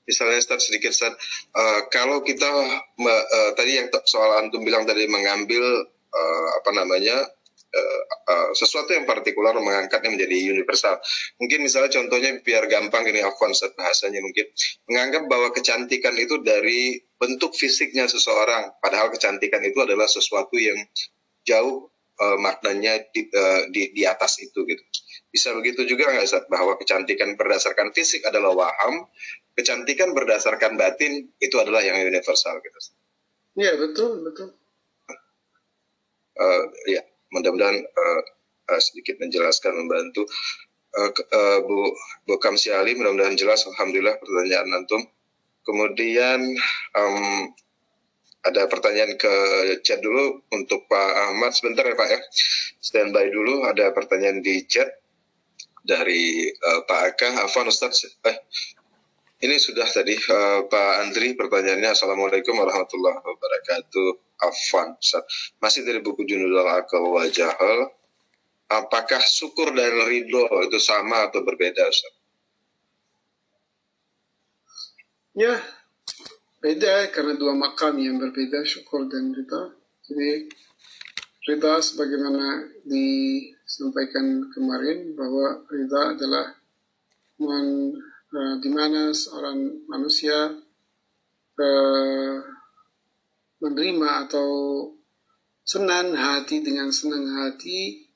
A: Misalnya Ustaz sedikit Ustaz, eh, kalau kita eh, tadi yang soal antum bilang tadi mengambil eh, apa namanya eh, sesuatu yang partikular mengangkatnya menjadi universal. Mungkin misalnya contohnya biar gampang ini Ustaz bahasanya mungkin menganggap bahwa kecantikan itu dari bentuk fisiknya seseorang, padahal kecantikan itu adalah sesuatu yang jauh eh, maknanya di, eh, di di atas itu gitu. Bisa begitu juga nggak Ustaz bahwa kecantikan berdasarkan fisik adalah waham, kecantikan berdasarkan batin itu adalah yang universal gitu.
B: Ya betul betul.
A: Eh, ya, mudah-mudahan eh, eh, sedikit menjelaskan membantu. Ke- eh, Bu Bu Kamsi Ali, mudah-mudahan jelas. Alhamdulillah pertanyaan antum. Kemudian em, ada pertanyaan ke chat dulu untuk Pak Ahmad sebentar ya Pak ya. Standby dulu. Ada pertanyaan di chat dari eh, Pak Aka. Afwan Ustaz. Eh, ini sudah tadi eh, Pak Andri pertanyaannya Assalamualaikum warahmatullahi wabarakatuh. Afwan. Masih dari buku Junudul Akal wa Jahal. Apakah syukur dan ridho itu sama atau berbeda Ustaz?
B: Ya, beda karena dua makam yang berbeda, syukur dan rida. Jadi, rida sebagaimana disampaikan kemarin bahwa rida adalah men, eh, di mana seorang manusia eh, menerima atau senang hati dengan senang hati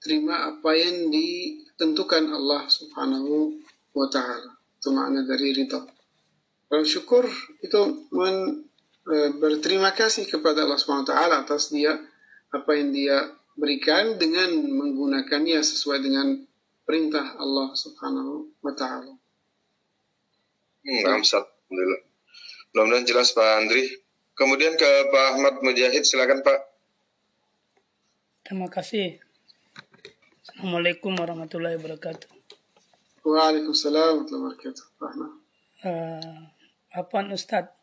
B: terima apa yang ditentukan Allah Subhanahu wa taala. Itu makna dari ridha. Kalau syukur itu men, e, berterima kasih kepada Allah Subhanahu wa taala atas dia apa yang dia berikan dengan menggunakannya sesuai dengan perintah Allah Subhanahu wa taala.
A: Hmm. Alhamdulillah. Mudah-mudahan jelas Pak Andri. Kemudian ke Pak Ahmad Mujahid, silakan Pak.
F: Terima kasih. Assalamualaikum warahmatullahi wabarakatuh.
B: Waalaikumsalam warahmatullahi wabarakatuh. Rahmat.
F: Uh, Apaan Ustadz?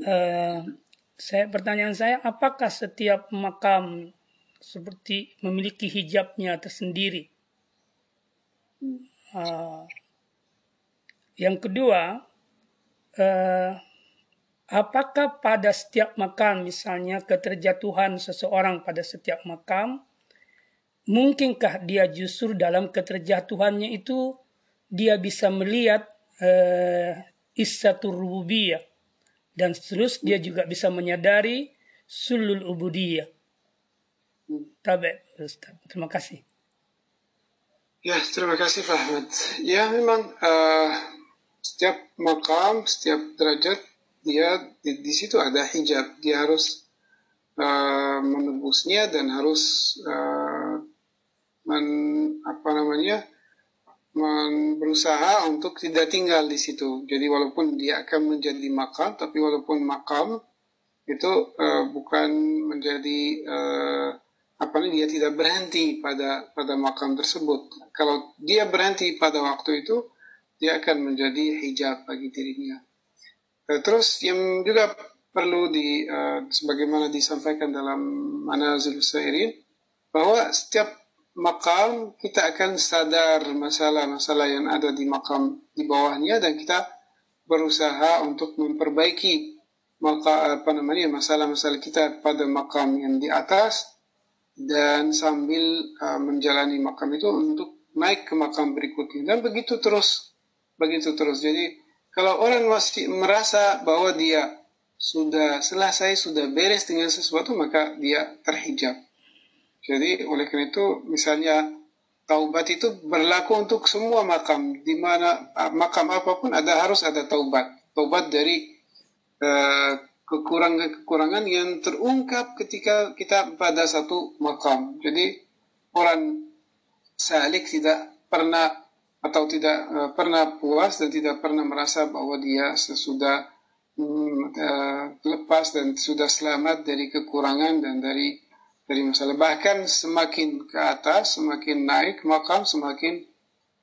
F: Uh, saya pertanyaan saya, apakah setiap makam seperti memiliki hijabnya tersendiri? Uh, yang kedua, uh, apakah pada setiap makam, misalnya keterjatuhan seseorang pada setiap makam, mungkinkah dia justru dalam keterjatuhannya itu dia bisa melihat uh, issatur rububiyah dan terus dia juga bisa menyadari sulul ubudiyah. Tabe. Terima kasih.
B: Ya, terima kasih Pak Ahmad. Ya, memang eh, setiap makam, setiap derajat dia di, di situ ada hijab. Dia harus eh, menebusnya dan harus eh, men, apa namanya men, berusaha untuk tidak tinggal di situ. Jadi walaupun dia akan menjadi makam, tapi walaupun makam itu eh, bukan menjadi eh, apa dia tidak berhenti pada pada makam tersebut. Kalau dia berhenti pada waktu itu, dia akan menjadi hijab bagi dirinya. Eh, Terus yang juga perlu di eh, sebagaimana disampaikan dalam Manazil Sairin bahwa setiap makam kita akan sadar masalah-masalah yang ada di makam di bawahnya dan kita berusaha untuk memperbaiki maka apa namanya masalah-masalah kita pada makam yang di atas dan sambil uh, menjalani makam itu untuk naik ke makam berikutnya. Dan begitu terus begitu terus. Jadi kalau orang masih merasa bahwa dia sudah selesai sudah beres dengan sesuatu maka dia terhijab. Jadi oleh karena itu misalnya taubat itu berlaku untuk semua makam. Di mana ah, makam apa pun ada harus ada taubat. Taubat dari uh, kekurangan-kekurangan yang terungkap ketika kita pada satu makam. Jadi orang salik tidak pernah atau tidak uh, pernah puas dan tidak pernah merasa bahwa dia sesudah um, uh, lepas dan sudah selamat dari kekurangan dan dari dari masalah. Bahkan semakin ke atas, semakin naik makam, semakin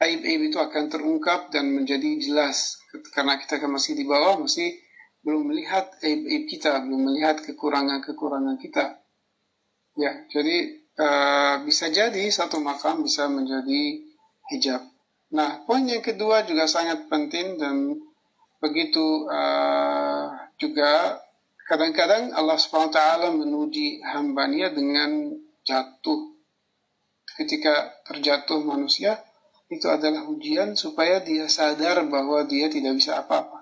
B: aib-aib itu akan terungkap dan menjadi jelas. Karena kita kan masih di bawah, masih belum melihat aib-aib kita, belum melihat kekurangan-kekurangan kita. Ya, jadi uh, bisa jadi satu makam bisa menjadi hijab. Nah, poin yang kedua juga sangat penting dan begitu uh, juga kadang-kadang Allah SWT menuji hambanya dengan jatuh. Ketika terjatuh manusia, itu adalah ujian supaya dia sadar bahwa dia tidak bisa apa-apa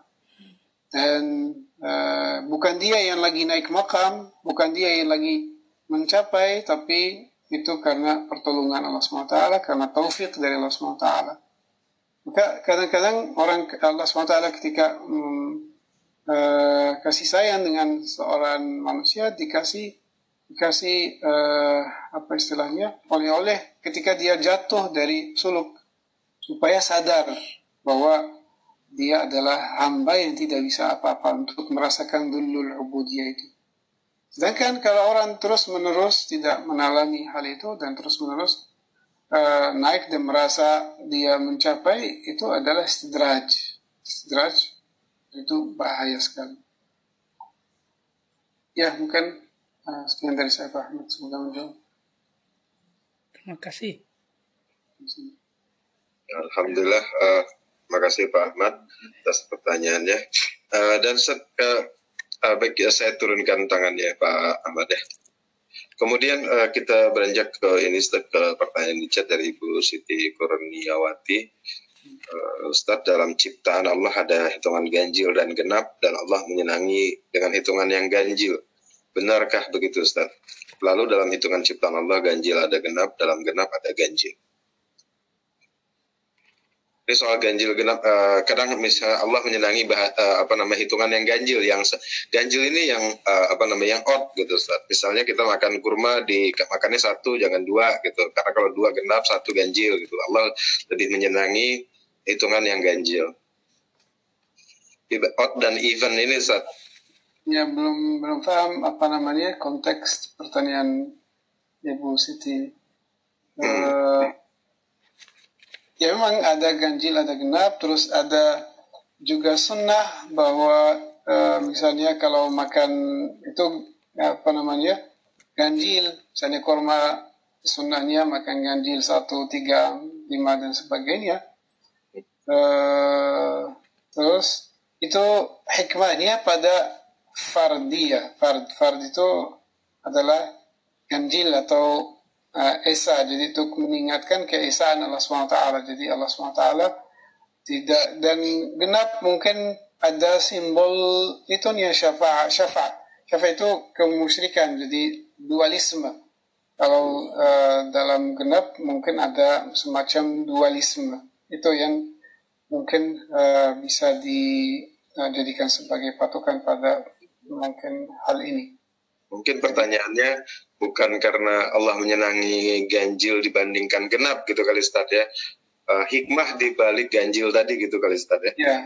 B: dan uh, bukan dia yang lagi naik makam, bukan dia yang lagi mencapai, tapi itu karena pertolongan Allah SWT, karena taufik dari Allah SWT. Maka kadang-kadang orang Allah SWT ketika um, uh, kasih sayang dengan seorang manusia dikasih dikasih uh, apa istilahnya oleh-oleh ketika dia jatuh dari suluk supaya sadar bahwa dia adalah hamba yang tidak bisa apa-apa untuk merasakan dulul ubudiyah itu. Sedangkan kalau orang terus-menerus tidak mengalami hal itu dan terus-menerus uh, naik dan merasa dia mencapai, itu adalah istidraj. Istidraj itu bahaya sekali. Ya, mungkin uh, sekian dari saya Pak Ahmad. Semoga menjawab.
F: Terima kasih.
A: Alhamdulillah. Uh, Terima kasih Pak Ahmad atas pertanyaannya. Uh, dan set, uh, uh, baik ya, saya turunkan tangannya Pak Ahmad ya. Kemudian uh, kita beranjak ke ini ke pertanyaan di chat dari Ibu Siti Kurniawati. Uh, Ustaz dalam ciptaan Allah ada hitungan ganjil dan genap dan Allah menyenangi dengan hitungan yang ganjil. Benarkah begitu Ustaz? Lalu dalam hitungan ciptaan Allah ganjil ada genap, dalam genap ada ganjil. Ini soal ganjil genap. Uh, kadang misalnya Allah menyenangi bah, uh, apa nama hitungan yang ganjil, yang ganjil ini yang uh, apa namanya yang odd gitu. Ustaz. Misalnya kita makan kurma di makannya satu jangan dua gitu. Karena kalau dua genap satu ganjil gitu. Allah lebih menyenangi hitungan yang ganjil. Odd dan even ini Ustaz.
B: Ya belum belum paham apa namanya konteks pertanyaan Ibu Siti. Hmm. Uh, ya memang ada ganjil ada genap. Terus ada juga sunnah bahwa uh, misalnya kalau makan itu apa namanya ganjil. Misalnya korma sunnahnya makan ganjil satu tiga lima dan sebagainya. Uh, terus itu hikmahnya pada fardiyah. Fard fard itu adalah ganjil atau uh, Esa jadi untuk mengingatkan keesaan Allah SWT jadi Allah SWT tidak dan genap mungkin ada simbol itu nih syafa syafa syafa itu kemusyrikan jadi dualisme. Kalau uh, dalam genap mungkin ada semacam dualisme. Itu yang mungkin uh, bisa dijadikan sebagai patokan pada mungkin hal ini.
A: Mungkin pertanyaannya bukan karena Allah menyenangi ganjil dibandingkan genap gitu kali Ustaz ya. Uh, hikmah di balik ganjil tadi gitu kali Ustaz ya.
B: Ya,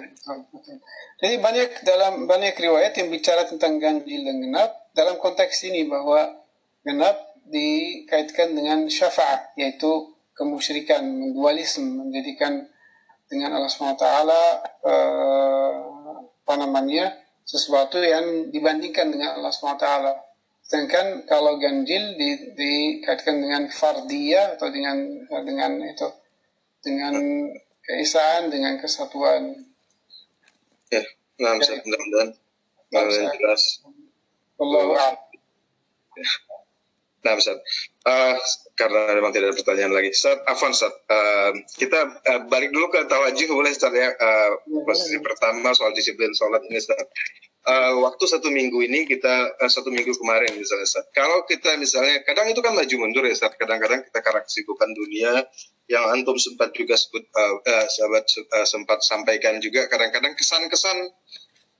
B: Jadi banyak dalam banyak riwayat yang bicara tentang ganjil dan genap dalam konteks ini bahwa genap dikaitkan dengan syafaat yaitu kemusyrikan, dualisme, menjadikan dengan Allah SWT uh, apa namanya sesuatu yang dibandingkan dengan Allah SWT Sedangkan kalau ganjil di, dikaitkan dengan fardiyah atau dengan dengan itu dengan keesaan, dengan kesatuan.
A: Ya, nah,
B: ya.
A: mudah-mudahan
B: Nah,
A: jelas.
B: A'lam.
A: Nah, Ustaz. Uh, karena memang tidak ada pertanyaan lagi. Ustaz, Afwan, Ustaz. Uh, kita uh, balik dulu ke tawajuh boleh, Ustaz, ya. Uh, posisi pertama soal disiplin sholat ini, Ustaz. Uh, waktu satu minggu ini kita uh, satu minggu kemarin misalnya Ustaz. Kalau kita misalnya kadang itu kan maju mundur ya Ustaz. Kadang-kadang kita karena kesibukan dunia yang antum sempat juga sebut uh, uh, sahabat uh, sempat sampaikan juga kadang-kadang kesan-kesan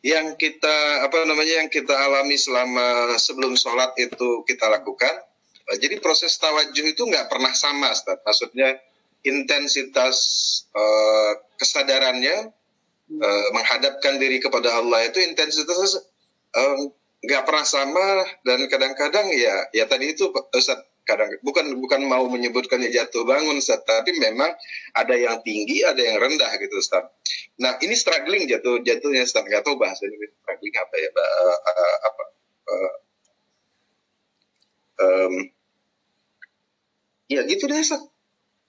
A: yang kita apa namanya yang kita alami selama sebelum sholat itu kita lakukan. Jadi proses tawajuh itu nggak pernah sama, Ustaz. Maksudnya intensitas uh, kesadarannya uh, menghadapkan diri kepada Allah itu intensitasnya um, nggak pernah sama dan kadang-kadang ya ya tadi itu Ustaz kadang bukan bukan mau menyebutkannya jatuh bangun Ustaz, tapi memang ada yang tinggi ada yang rendah gitu Ustaz. Nah ini struggling jatuh jatuhnya Ustaz nggak tahu bahasa ini struggling apa ya Ba- uh, uh, apa uh, um, ya gitu deh Ustaz.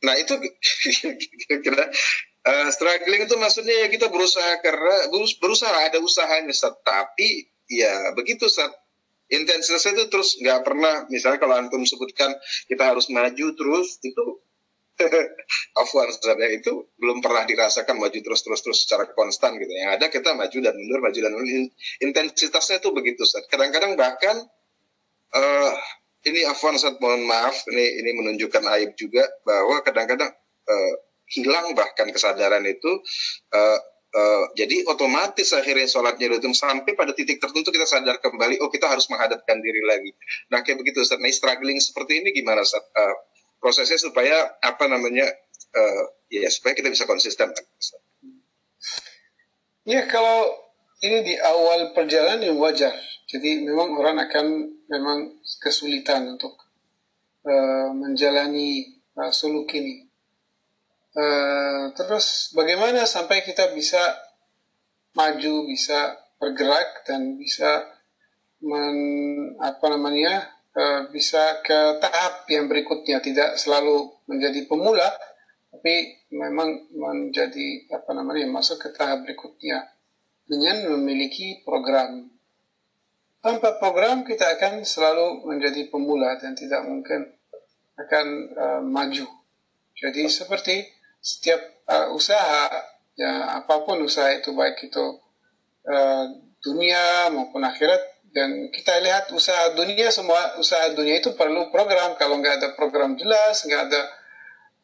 A: Nah itu kira-kira uh, struggling itu maksudnya ya kita berusaha karena berus- berusaha ada usahanya Ustaz. Tapi ya begitu Ustaz. Intensitasnya itu terus nggak pernah misalnya kalau antum sebutkan kita harus maju terus itu Afwan Ustaz ya itu belum pernah dirasakan maju terus terus terus secara konstan gitu. Yang ada kita maju dan mundur maju dan mundur. In- Intensitasnya itu begitu Ustaz. Kadang-kadang bahkan eh ini Afwan Ustaz mohon maaf ini ini menunjukkan aib juga bahwa kadang-kadang eh, hilang bahkan kesadaran itu eh, eh, jadi otomatis akhirnya sholatnya itu sampai pada titik tertentu kita sadar kembali oh kita harus menghadapkan diri lagi nah kayak begitu Ustaz nah struggling seperti ini gimana Ustaz Eh, prosesnya supaya apa namanya eh, ya supaya kita bisa konsisten.
B: Ya kalau ini di awal perjalanan yang wajar. Jadi memang orang akan memang kesulitan untuk eh, menjalani eh, suluk ini. Eh, terus bagaimana sampai kita bisa maju, bisa bergerak dan bisa men, apa namanya eh, bisa ke tahap yang berikutnya? Tidak selalu menjadi pemula tapi memang menjadi apa namanya masuk ke tahap berikutnya dengan memiliki program. Tanpa program kita akan selalu menjadi pemula dan tidak mungkin akan eh, maju. Jadi seperti setiap eh, usaha ya apa pun usaha itu baik itu eh, dunia maupun akhirat dan kita lihat usaha dunia semua usaha dunia itu perlu program. Kalau nggak ada program jelas nggak ada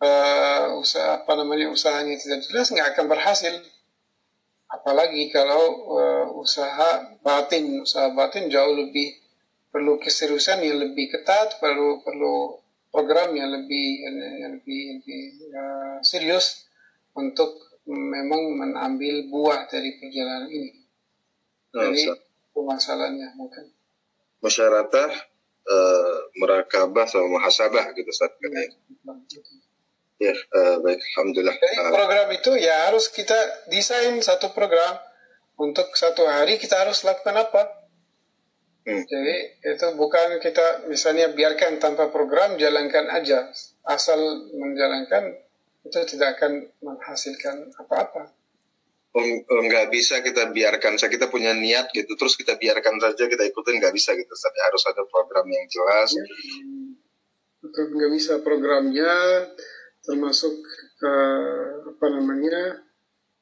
B: eh, usaha apa namanya usahanya tidak jelas nggak akan berhasil. Apalagi kalau eh, usaha batin. Usaha batin jauh lebih perlu keseriusan yang lebih ketat perlu perlu program yang lebih yang lebih, lebih eh, serius untuk memang mengambil buah dari perjalanan ini
A: Nah,
B: jadi masalahnya mungkin
A: Musyaratah eh, murakabah sama muhasabah gitu Ustaz katanya. Ya, eh, baik alhamdulillah.
B: Jadi program itu ya harus kita desain satu program untuk satu hari kita harus lakukan apa.
A: Hmm.
B: Jadi itu bukan kita misalnya biarkan tanpa program jalankan aja asal menjalankan itu tidak akan menghasilkan apa-apa.
A: Nggak bisa kita biarkan saja kita punya niat gitu terus kita biarkan saja kita ikutin nggak bisa gitu Ustaz. harus ada program yang jelas
B: Itu nggak bisa programnya termasuk eh, apa namanya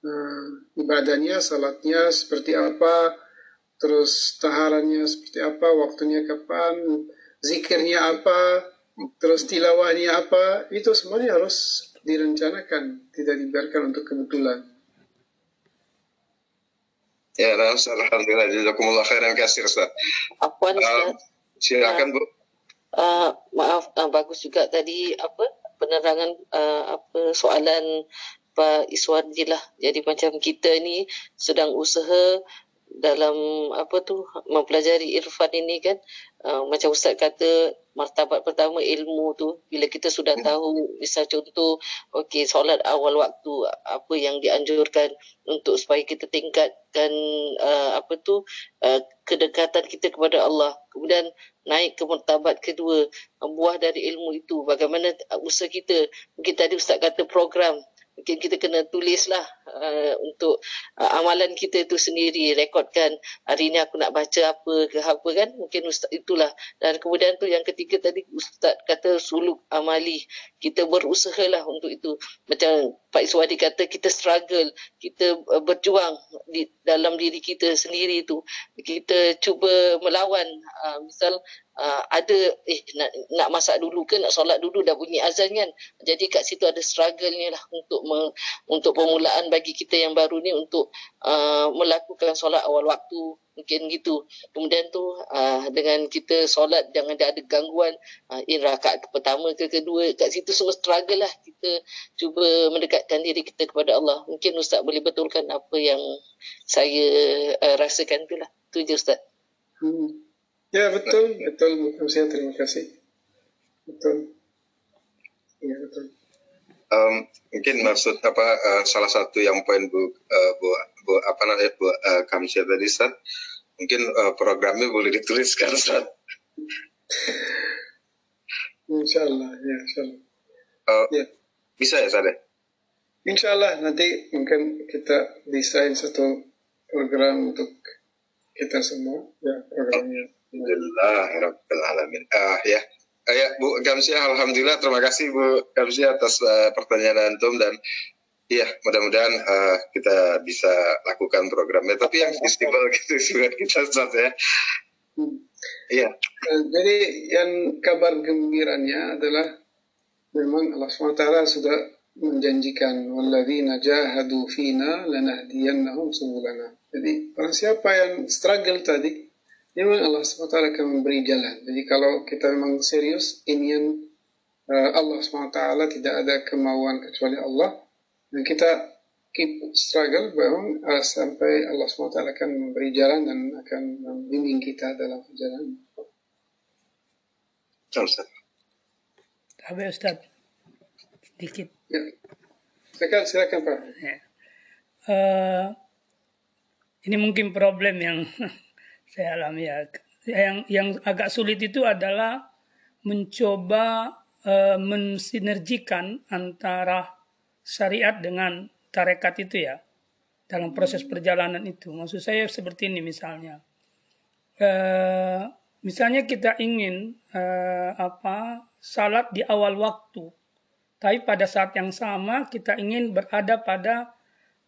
B: eh, ibadahnya, salatnya seperti apa, terus taharannya seperti apa, waktunya kapan, zikirnya apa, terus tilawahnya apa, itu semuanya harus direncanakan, tidak dibiarkan untuk kebetulan.
A: ya alhamdulillah jazakumullah khairan kasir Ustaz. Eh,
E: Ustaz.
A: silakan Bu
E: Uh, maaf, uh, bagus juga tadi apa penerangan uh, apa soalan Pak Iswardi lah. Jadi macam kita ni sedang usaha dalam apa tu mempelajari irfan ini kan uh, macam Ustaz kata martabat pertama ilmu tu bila kita sudah tahu misal contoh okey solat awal waktu apa yang dianjurkan untuk supaya kita tingkatkan uh, apa tu uh, kedekatan kita kepada Allah. Kemudian naik ke martabat kedua buah dari ilmu itu. Bagaimana usaha kita? Mungkin tadi ustaz kata program mungkin kita kena tulislah uh, untuk uh, amalan kita itu sendiri rekodkan. Hari ini aku nak baca apa ke apa kan? Mungkin ustaz itulah. Dan kemudian tu yang ketiga tadi ustaz kata suluk amali. Kita berusahalah untuk itu. Macam Pak Iswadi kata kita struggle. Kita uh, berjuang di dalam diri kita sendiri itu kita cuba melawan. Uh, misal uh, ada eh nak nak masak dulu ke nak solat dulu dah bunyi azan kan? Jadi kat situ ada struggle ni lah untuk me, untuk permulaan bagi kita yang baru ni untuk uh, melakukan solat awal waktu mungkin gitu kemudian tu uh, dengan kita solat jangan ada gangguan uh, in rakaat pertama ke kedua kat situ semua struggle lah kita cuba mendekatkan diri kita kepada Allah mungkin ustaz boleh betulkan apa yang saya uh, rasakan tu lah tu je ustaz
B: hmm. Ya betul, betul terima kasih. Betul. Ya betul.
A: Um, mungkin maksud apa uh, salah satu yang poin Bu uh, Bu, Bu apa namanya Bu uh, Kamsia tadi Ustaz, mungkin uh, programnya boleh dituliskan Ustaz.
B: Insyaallah, ya insyaallah.
A: Uh,
B: Ya.
A: Bisa ya Ustaz? ya?
B: Insyaallah nanti mungkin kita desain satu program untuk kita semua ya programnya.
A: Alhamdulillah Rabbil Alamin. Ah ya. Ah, ya Bu Gamsia, Alhamdulillah terima kasih Bu Gamsia atas uh, pertanyaan antum dan Iya, mudah-mudahan uh, kita bisa lakukan programnya. Tapi yang festival gitu juga kita Ustaz ya. Iya.
B: Eh, Jadi yang kabar gembiranya adalah memang Allah SWT sudah menjanjikan walladzina jahadu fina lanahdiyannahum subulana. Jadi orang siapa yang struggle tadi, memang Allah SWT akan memberi jalan. Jadi kalau kita memang serius ingin uh, Allah SWT tidak ada kemauan kecuali Allah dan kita keep struggle memang uh, sampai Allah SWT akan memberi jalan dan akan membimbing kita dalam perjalanan.
A: Ustaz.
F: Tapi Ustaz, sedikit.
B: Ya. Silakan, silakan Pak.
F: Ya. Eh, ini mungkin problem yang saya alami ya. Yang yang agak sulit itu adalah mencoba eh, mensinergikan antara syariat dengan tarekat itu ya dalam proses perjalanan itu. Maksud saya seperti ini misalnya. Eh, misalnya kita ingin eh, apa salat di awal waktu, tapi pada saat yang sama kita ingin berada pada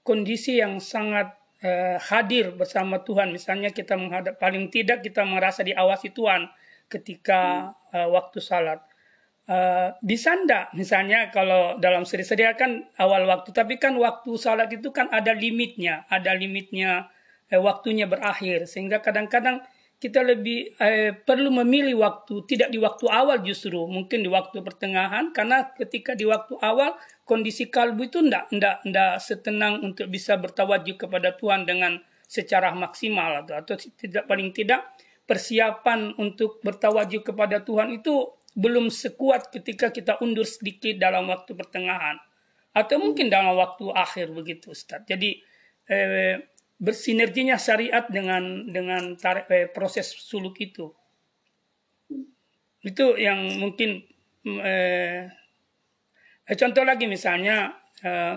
F: kondisi yang sangat eh, hadir bersama Tuhan. Misalnya kita menghadap paling tidak kita merasa diawasi Tuhan ketika eh, waktu salat. Uh, bisa ndak misalnya kalau dalam sedia kan awal waktu tapi kan waktu salat itu kan ada limitnya ada limitnya eh, waktunya berakhir sehingga kadang-kadang kita lebih eh, perlu memilih waktu tidak di waktu awal justru mungkin di waktu pertengahan karena ketika di waktu awal kondisi kalbu itu ndak ndak ndak setenang untuk bisa bertawajuh kepada Tuhan dengan secara maksimal atau atau tidak paling tidak persiapan untuk bertawajuh kepada Tuhan itu belum sekuat ketika kita undur sedikit dalam waktu pertengahan atau mungkin dalam waktu akhir begitu Ustaz. Jadi eh, bersinerginya syariat dengan dengan tarik, eh, proses suluk itu. Itu yang mungkin eh, eh, contoh lagi misalnya eh,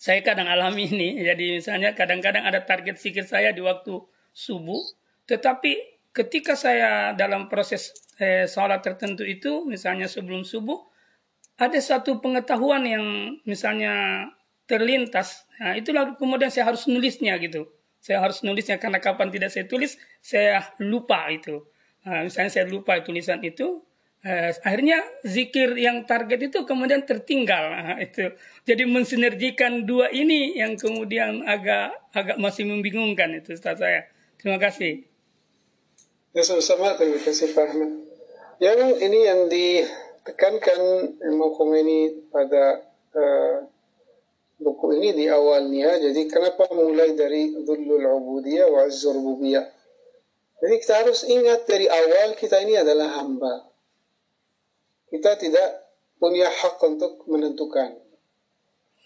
F: saya kadang alami ini jadi misalnya kadang-kadang ada target sikir saya di waktu subuh tetapi ketika saya dalam proses eh, sholat tertentu itu, misalnya sebelum subuh, ada satu pengetahuan yang misalnya terlintas. Nah, itulah kemudian saya harus nulisnya gitu. Saya harus nulisnya karena kapan tidak saya tulis, saya lupa itu. Nah, misalnya saya lupa tulisan itu, eh, akhirnya zikir yang target itu kemudian tertinggal. Nah, itu. Jadi mensinergikan dua ini yang kemudian agak agak masih membingungkan itu Ustaz saya. Terima kasih.
B: Ya sama-sama, terima kasih Pak Ahmad. Yang ini yang ditekankan Imam Khomeini pada uh, buku ini di awalnya, jadi kenapa mulai dari Dhullul Ubudiyah wa Azzur Rububiyah? Jadi kita harus ingat dari awal kita ini adalah hamba. Kita tidak punya hak untuk menentukan.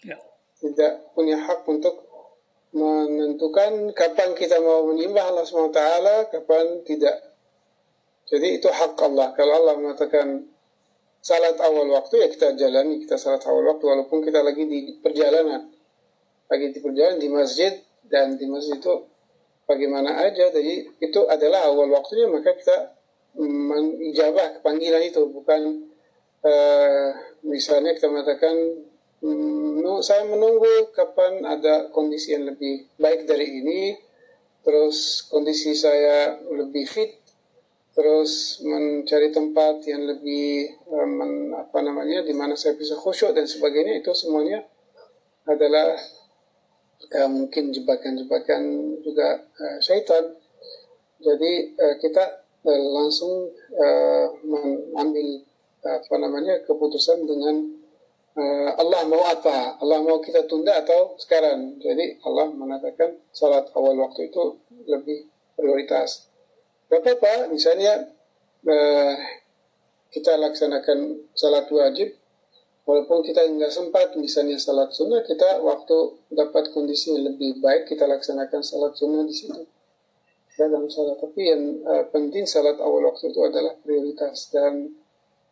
F: Ya.
B: Tidak punya hak untuk menentukan kapan kita mau menyembah Allah SWT, kapan tidak. Jadi itu hak Allah. Kalau Allah mengatakan salat awal waktu ya kita jalani kita salat awal waktu walaupun kita lagi di perjalanan. Lagi di perjalanan di masjid dan di masjid itu bagaimana aja. Jadi itu adalah awal waktunya maka kita menijabah panggilan itu bukan uh, misalnya kita mengatakan saya menunggu kapan ada kondisi yang lebih baik dari ini terus kondisi saya lebih fit terus mencari tempat yang lebih um, men, apa namanya di mana saya bisa khusyuk dan sebagainya itu semuanya adalah uh, mungkin jebakan-jebakan juga uh, syaitan. Jadi uh, kita uh, langsung uh, mengambil apa namanya keputusan dengan uh, Allah mau apa, Allah mau kita tunda atau sekarang. Jadi Allah mengatakan salat awal waktu itu lebih prioritas. Gak apa misalnya uh, kita laksanakan salat wajib walaupun kita nggak sempat misalnya salat sunnah kita waktu dapat kondisi lebih baik kita laksanakan salat sunnah di situ. Dalam salat. Tapi yang uh, penting salat awal waktu itu adalah prioritas dan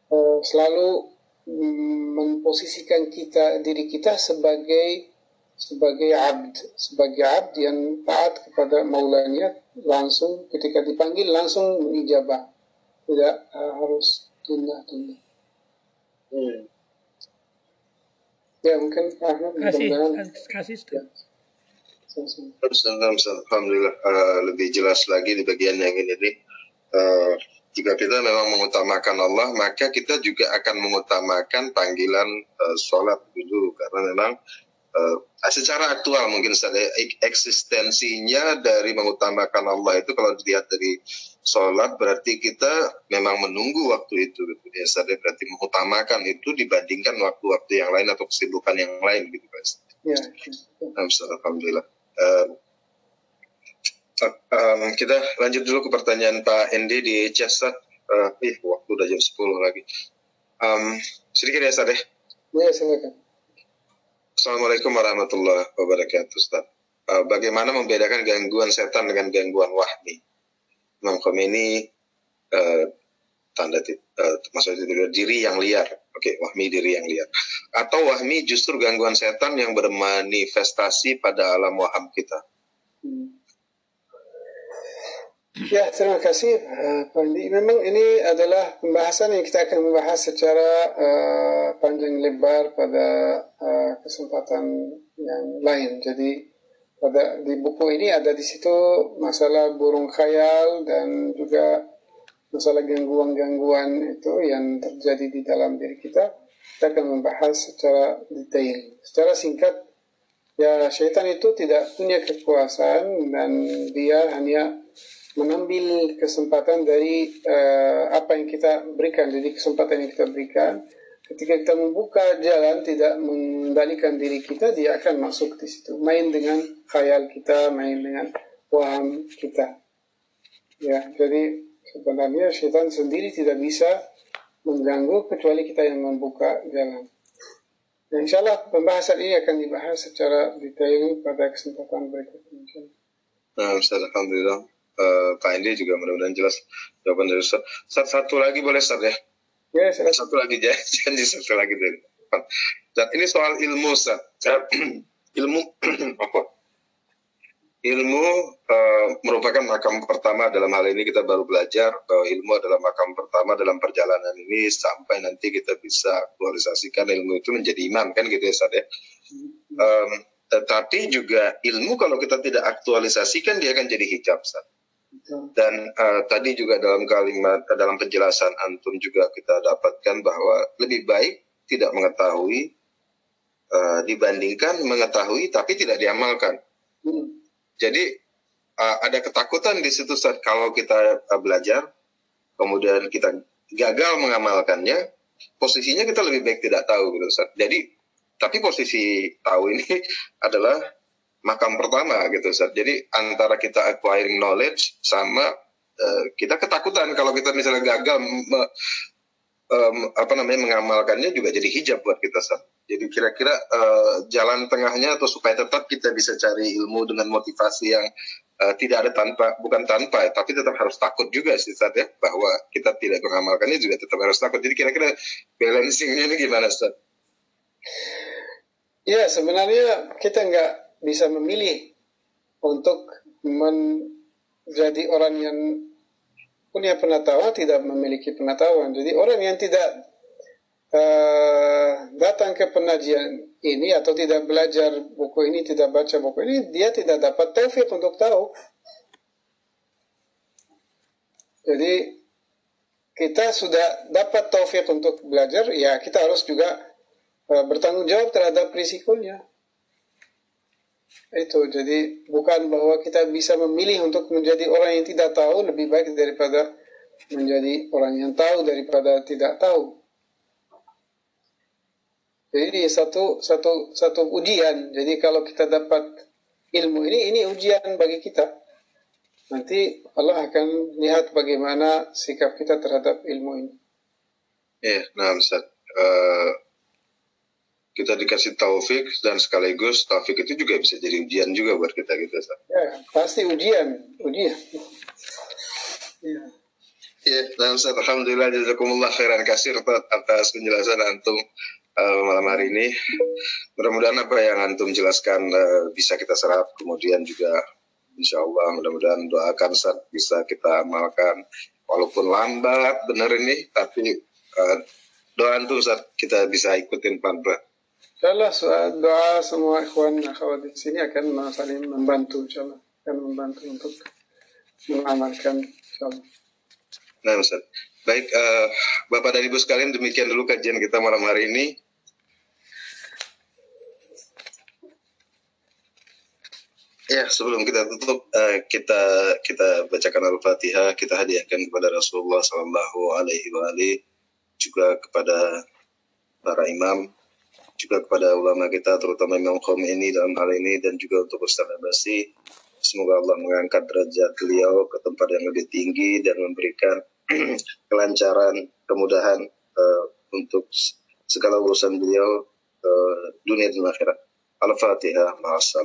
B: uh, selalu mm, memposisikan kita diri kita sebagai sebagai abd sebagai abd yang taat kepada maulanya langsung ketika dipanggil langsung ijabah tidak uh, harus tunda-tunda. Hmm. Ya mungkin Ahmad
F: kasih kasih
B: ya.
A: Alhamdulillah uh, lebih jelas lagi di bagian yang ini nih. Uh, jika kita memang mengutamakan Allah, maka kita juga akan mengutamakan panggilan uh, sholat dulu karena memang uh, secara aktual mungkin saja eksistensinya dari mengutamakan Allah itu kalau dilihat dari sholat berarti kita memang menunggu waktu itu gitu ya sadar berarti mengutamakan itu dibandingkan waktu-waktu yang lain atau kesibukan yang lain gitu guys.
B: Ya.
A: Alhamdulillah. Uh, um, kita lanjut dulu ke pertanyaan Pak Endi di chat Uh, ih, waktu udah jam 10 lagi. Um, sedikit ya, Sadeh.
B: Ya, silakan.
A: Assalamualaikum warahmatullahi wabarakatuh, Ustaz. Uh, bagaimana membedakan gangguan setan dengan gangguan wahmi? Imam Khomeini uh, tanda uh, maksudnya diri yang liar. Oke, okay, wahmi diri yang liar. Atau wahmi justru gangguan setan yang bermanifestasi pada alam waham kita. Hmm.
B: Ya, terima kasih Pak Andi. Memang ini adalah pembahasan yang kita akan membahas secara uh, panjang lebar pada uh, kesempatan yang lain. Jadi pada di buku ini ada di situ masalah burung khayal dan juga masalah gangguan-gangguan itu yang terjadi di dalam diri kita. Kita akan membahas secara detail. Secara singkat, ya syaitan itu tidak punya kekuasaan dan dia hanya mengambil kesempatan dari uh, apa yang kita berikan. Jadi kesempatan yang kita berikan, ketika kita membuka jalan tidak mengembalikan diri kita, dia akan masuk di situ. Main dengan khayal kita, main dengan waham kita. Ya, jadi sebenarnya setan sendiri tidak bisa mengganggu kecuali kita yang membuka jalan. Dan insya Allah pembahasan ini akan dibahas secara detail pada kesempatan berikutnya.
A: Nah, Ustaz, Alhamdulillah uh, Pak Indi juga mudah-mudahan jelas jawaban dari Ustaz. Satu, satu lagi boleh Ustaz ya?
B: Ya,
A: satu lagi janji satu lagi dari Dan ini soal ilmu Ustaz. ilmu apa? Ilmu uh, merupakan makam pertama dalam hal ini kita baru belajar bahwa ilmu adalah makam pertama dalam perjalanan ini sampai nanti kita bisa aktualisasikan ilmu itu menjadi imam kan gitu ya Ustaz ya. Um, tetapi juga ilmu kalau kita tidak aktualisasikan dia akan jadi hijab Ustaz. Dan uh, tadi juga dalam kalimat dalam penjelasan antum juga kita dapatkan bahwa lebih baik tidak mengetahui uh, dibandingkan mengetahui tapi tidak diamalkan. Hmm. Jadi uh, ada ketakutan di situ saat kalau kita uh, belajar kemudian kita gagal mengamalkannya, posisinya kita lebih baik tidak tahu gitu. Jadi tapi posisi tahu ini adalah makam pertama gitu Ustaz. Jadi antara kita acquiring knowledge sama uh, kita ketakutan kalau kita misalnya gagal me, um, apa namanya mengamalkannya juga jadi hijab buat kita Ustaz. Jadi kira-kira uh, jalan tengahnya atau supaya tetap kita bisa cari ilmu dengan motivasi yang uh, tidak ada tanpa bukan tanpa tapi tetap harus takut juga sih Ustaz ya bahwa kita tidak mengamalkannya juga tetap harus takut. Jadi kira-kira balancingnya ini gimana Ustaz?
B: Ya sebenarnya kita nggak bisa memilih untuk menjadi orang yang punya pengetahuan tidak memiliki pengetahuan. Jadi orang yang tidak uh, datang ke pengajian ini atau tidak belajar buku ini, tidak baca buku ini, dia tidak dapat taufik untuk tahu. Jadi kita sudah dapat taufik untuk belajar, ya kita harus juga uh, bertanggung jawab terhadap risikonya itu jadi bukan bahwa kita bisa memilih untuk menjadi orang yang tidak tahu lebih baik daripada menjadi orang yang tahu daripada tidak tahu. Jadi satu satu satu ujian. Jadi kalau kita dapat ilmu ini ini ujian bagi kita. Nanti Allah akan lihat bagaimana sikap kita terhadap ilmu ini.
A: Ya nah uh, kita dikasih taufik dan sekaligus taufik itu juga bisa jadi ujian juga buat kita gitu
B: Ya, pasti ujian, ujian.
A: ya. Ya, dan Ustaz, Alhamdulillah jazakumullah khairan kasir atas penjelasan antum uh, malam hari ini. Mudah-mudahan apa yang antum jelaskan uh, bisa kita serap, kemudian juga insya Allah mudah-mudahan doakan saat bisa kita amalkan. Walaupun lambat benar ini, tapi uh, doa antum saat kita bisa ikutin pelan-pelan.
B: Insyaallah doa semua ikhwan akhwat di sini akan saling membantu insyaallah akan membantu untuk mengamalkan insyaallah.
A: Nah Ustaz. Baik uh, Bapak dan Ibu sekalian demikian dulu kajian kita malam hari ini. Ya, sebelum kita tutup, uh, kita kita bacakan Al-Fatihah, kita hadiahkan kepada Rasulullah Sallallahu Alaihi Wasallam, juga kepada para imam, juga kepada ulama kita terutama Imam ini dalam hal ini dan juga untuk Ustaz Abasi semoga Allah mengangkat derajat beliau ke tempat yang lebih tinggi dan memberikan kelancaran kemudahan uh, untuk segala urusan beliau uh, dunia dan akhirat. Al-Fatihah ma'as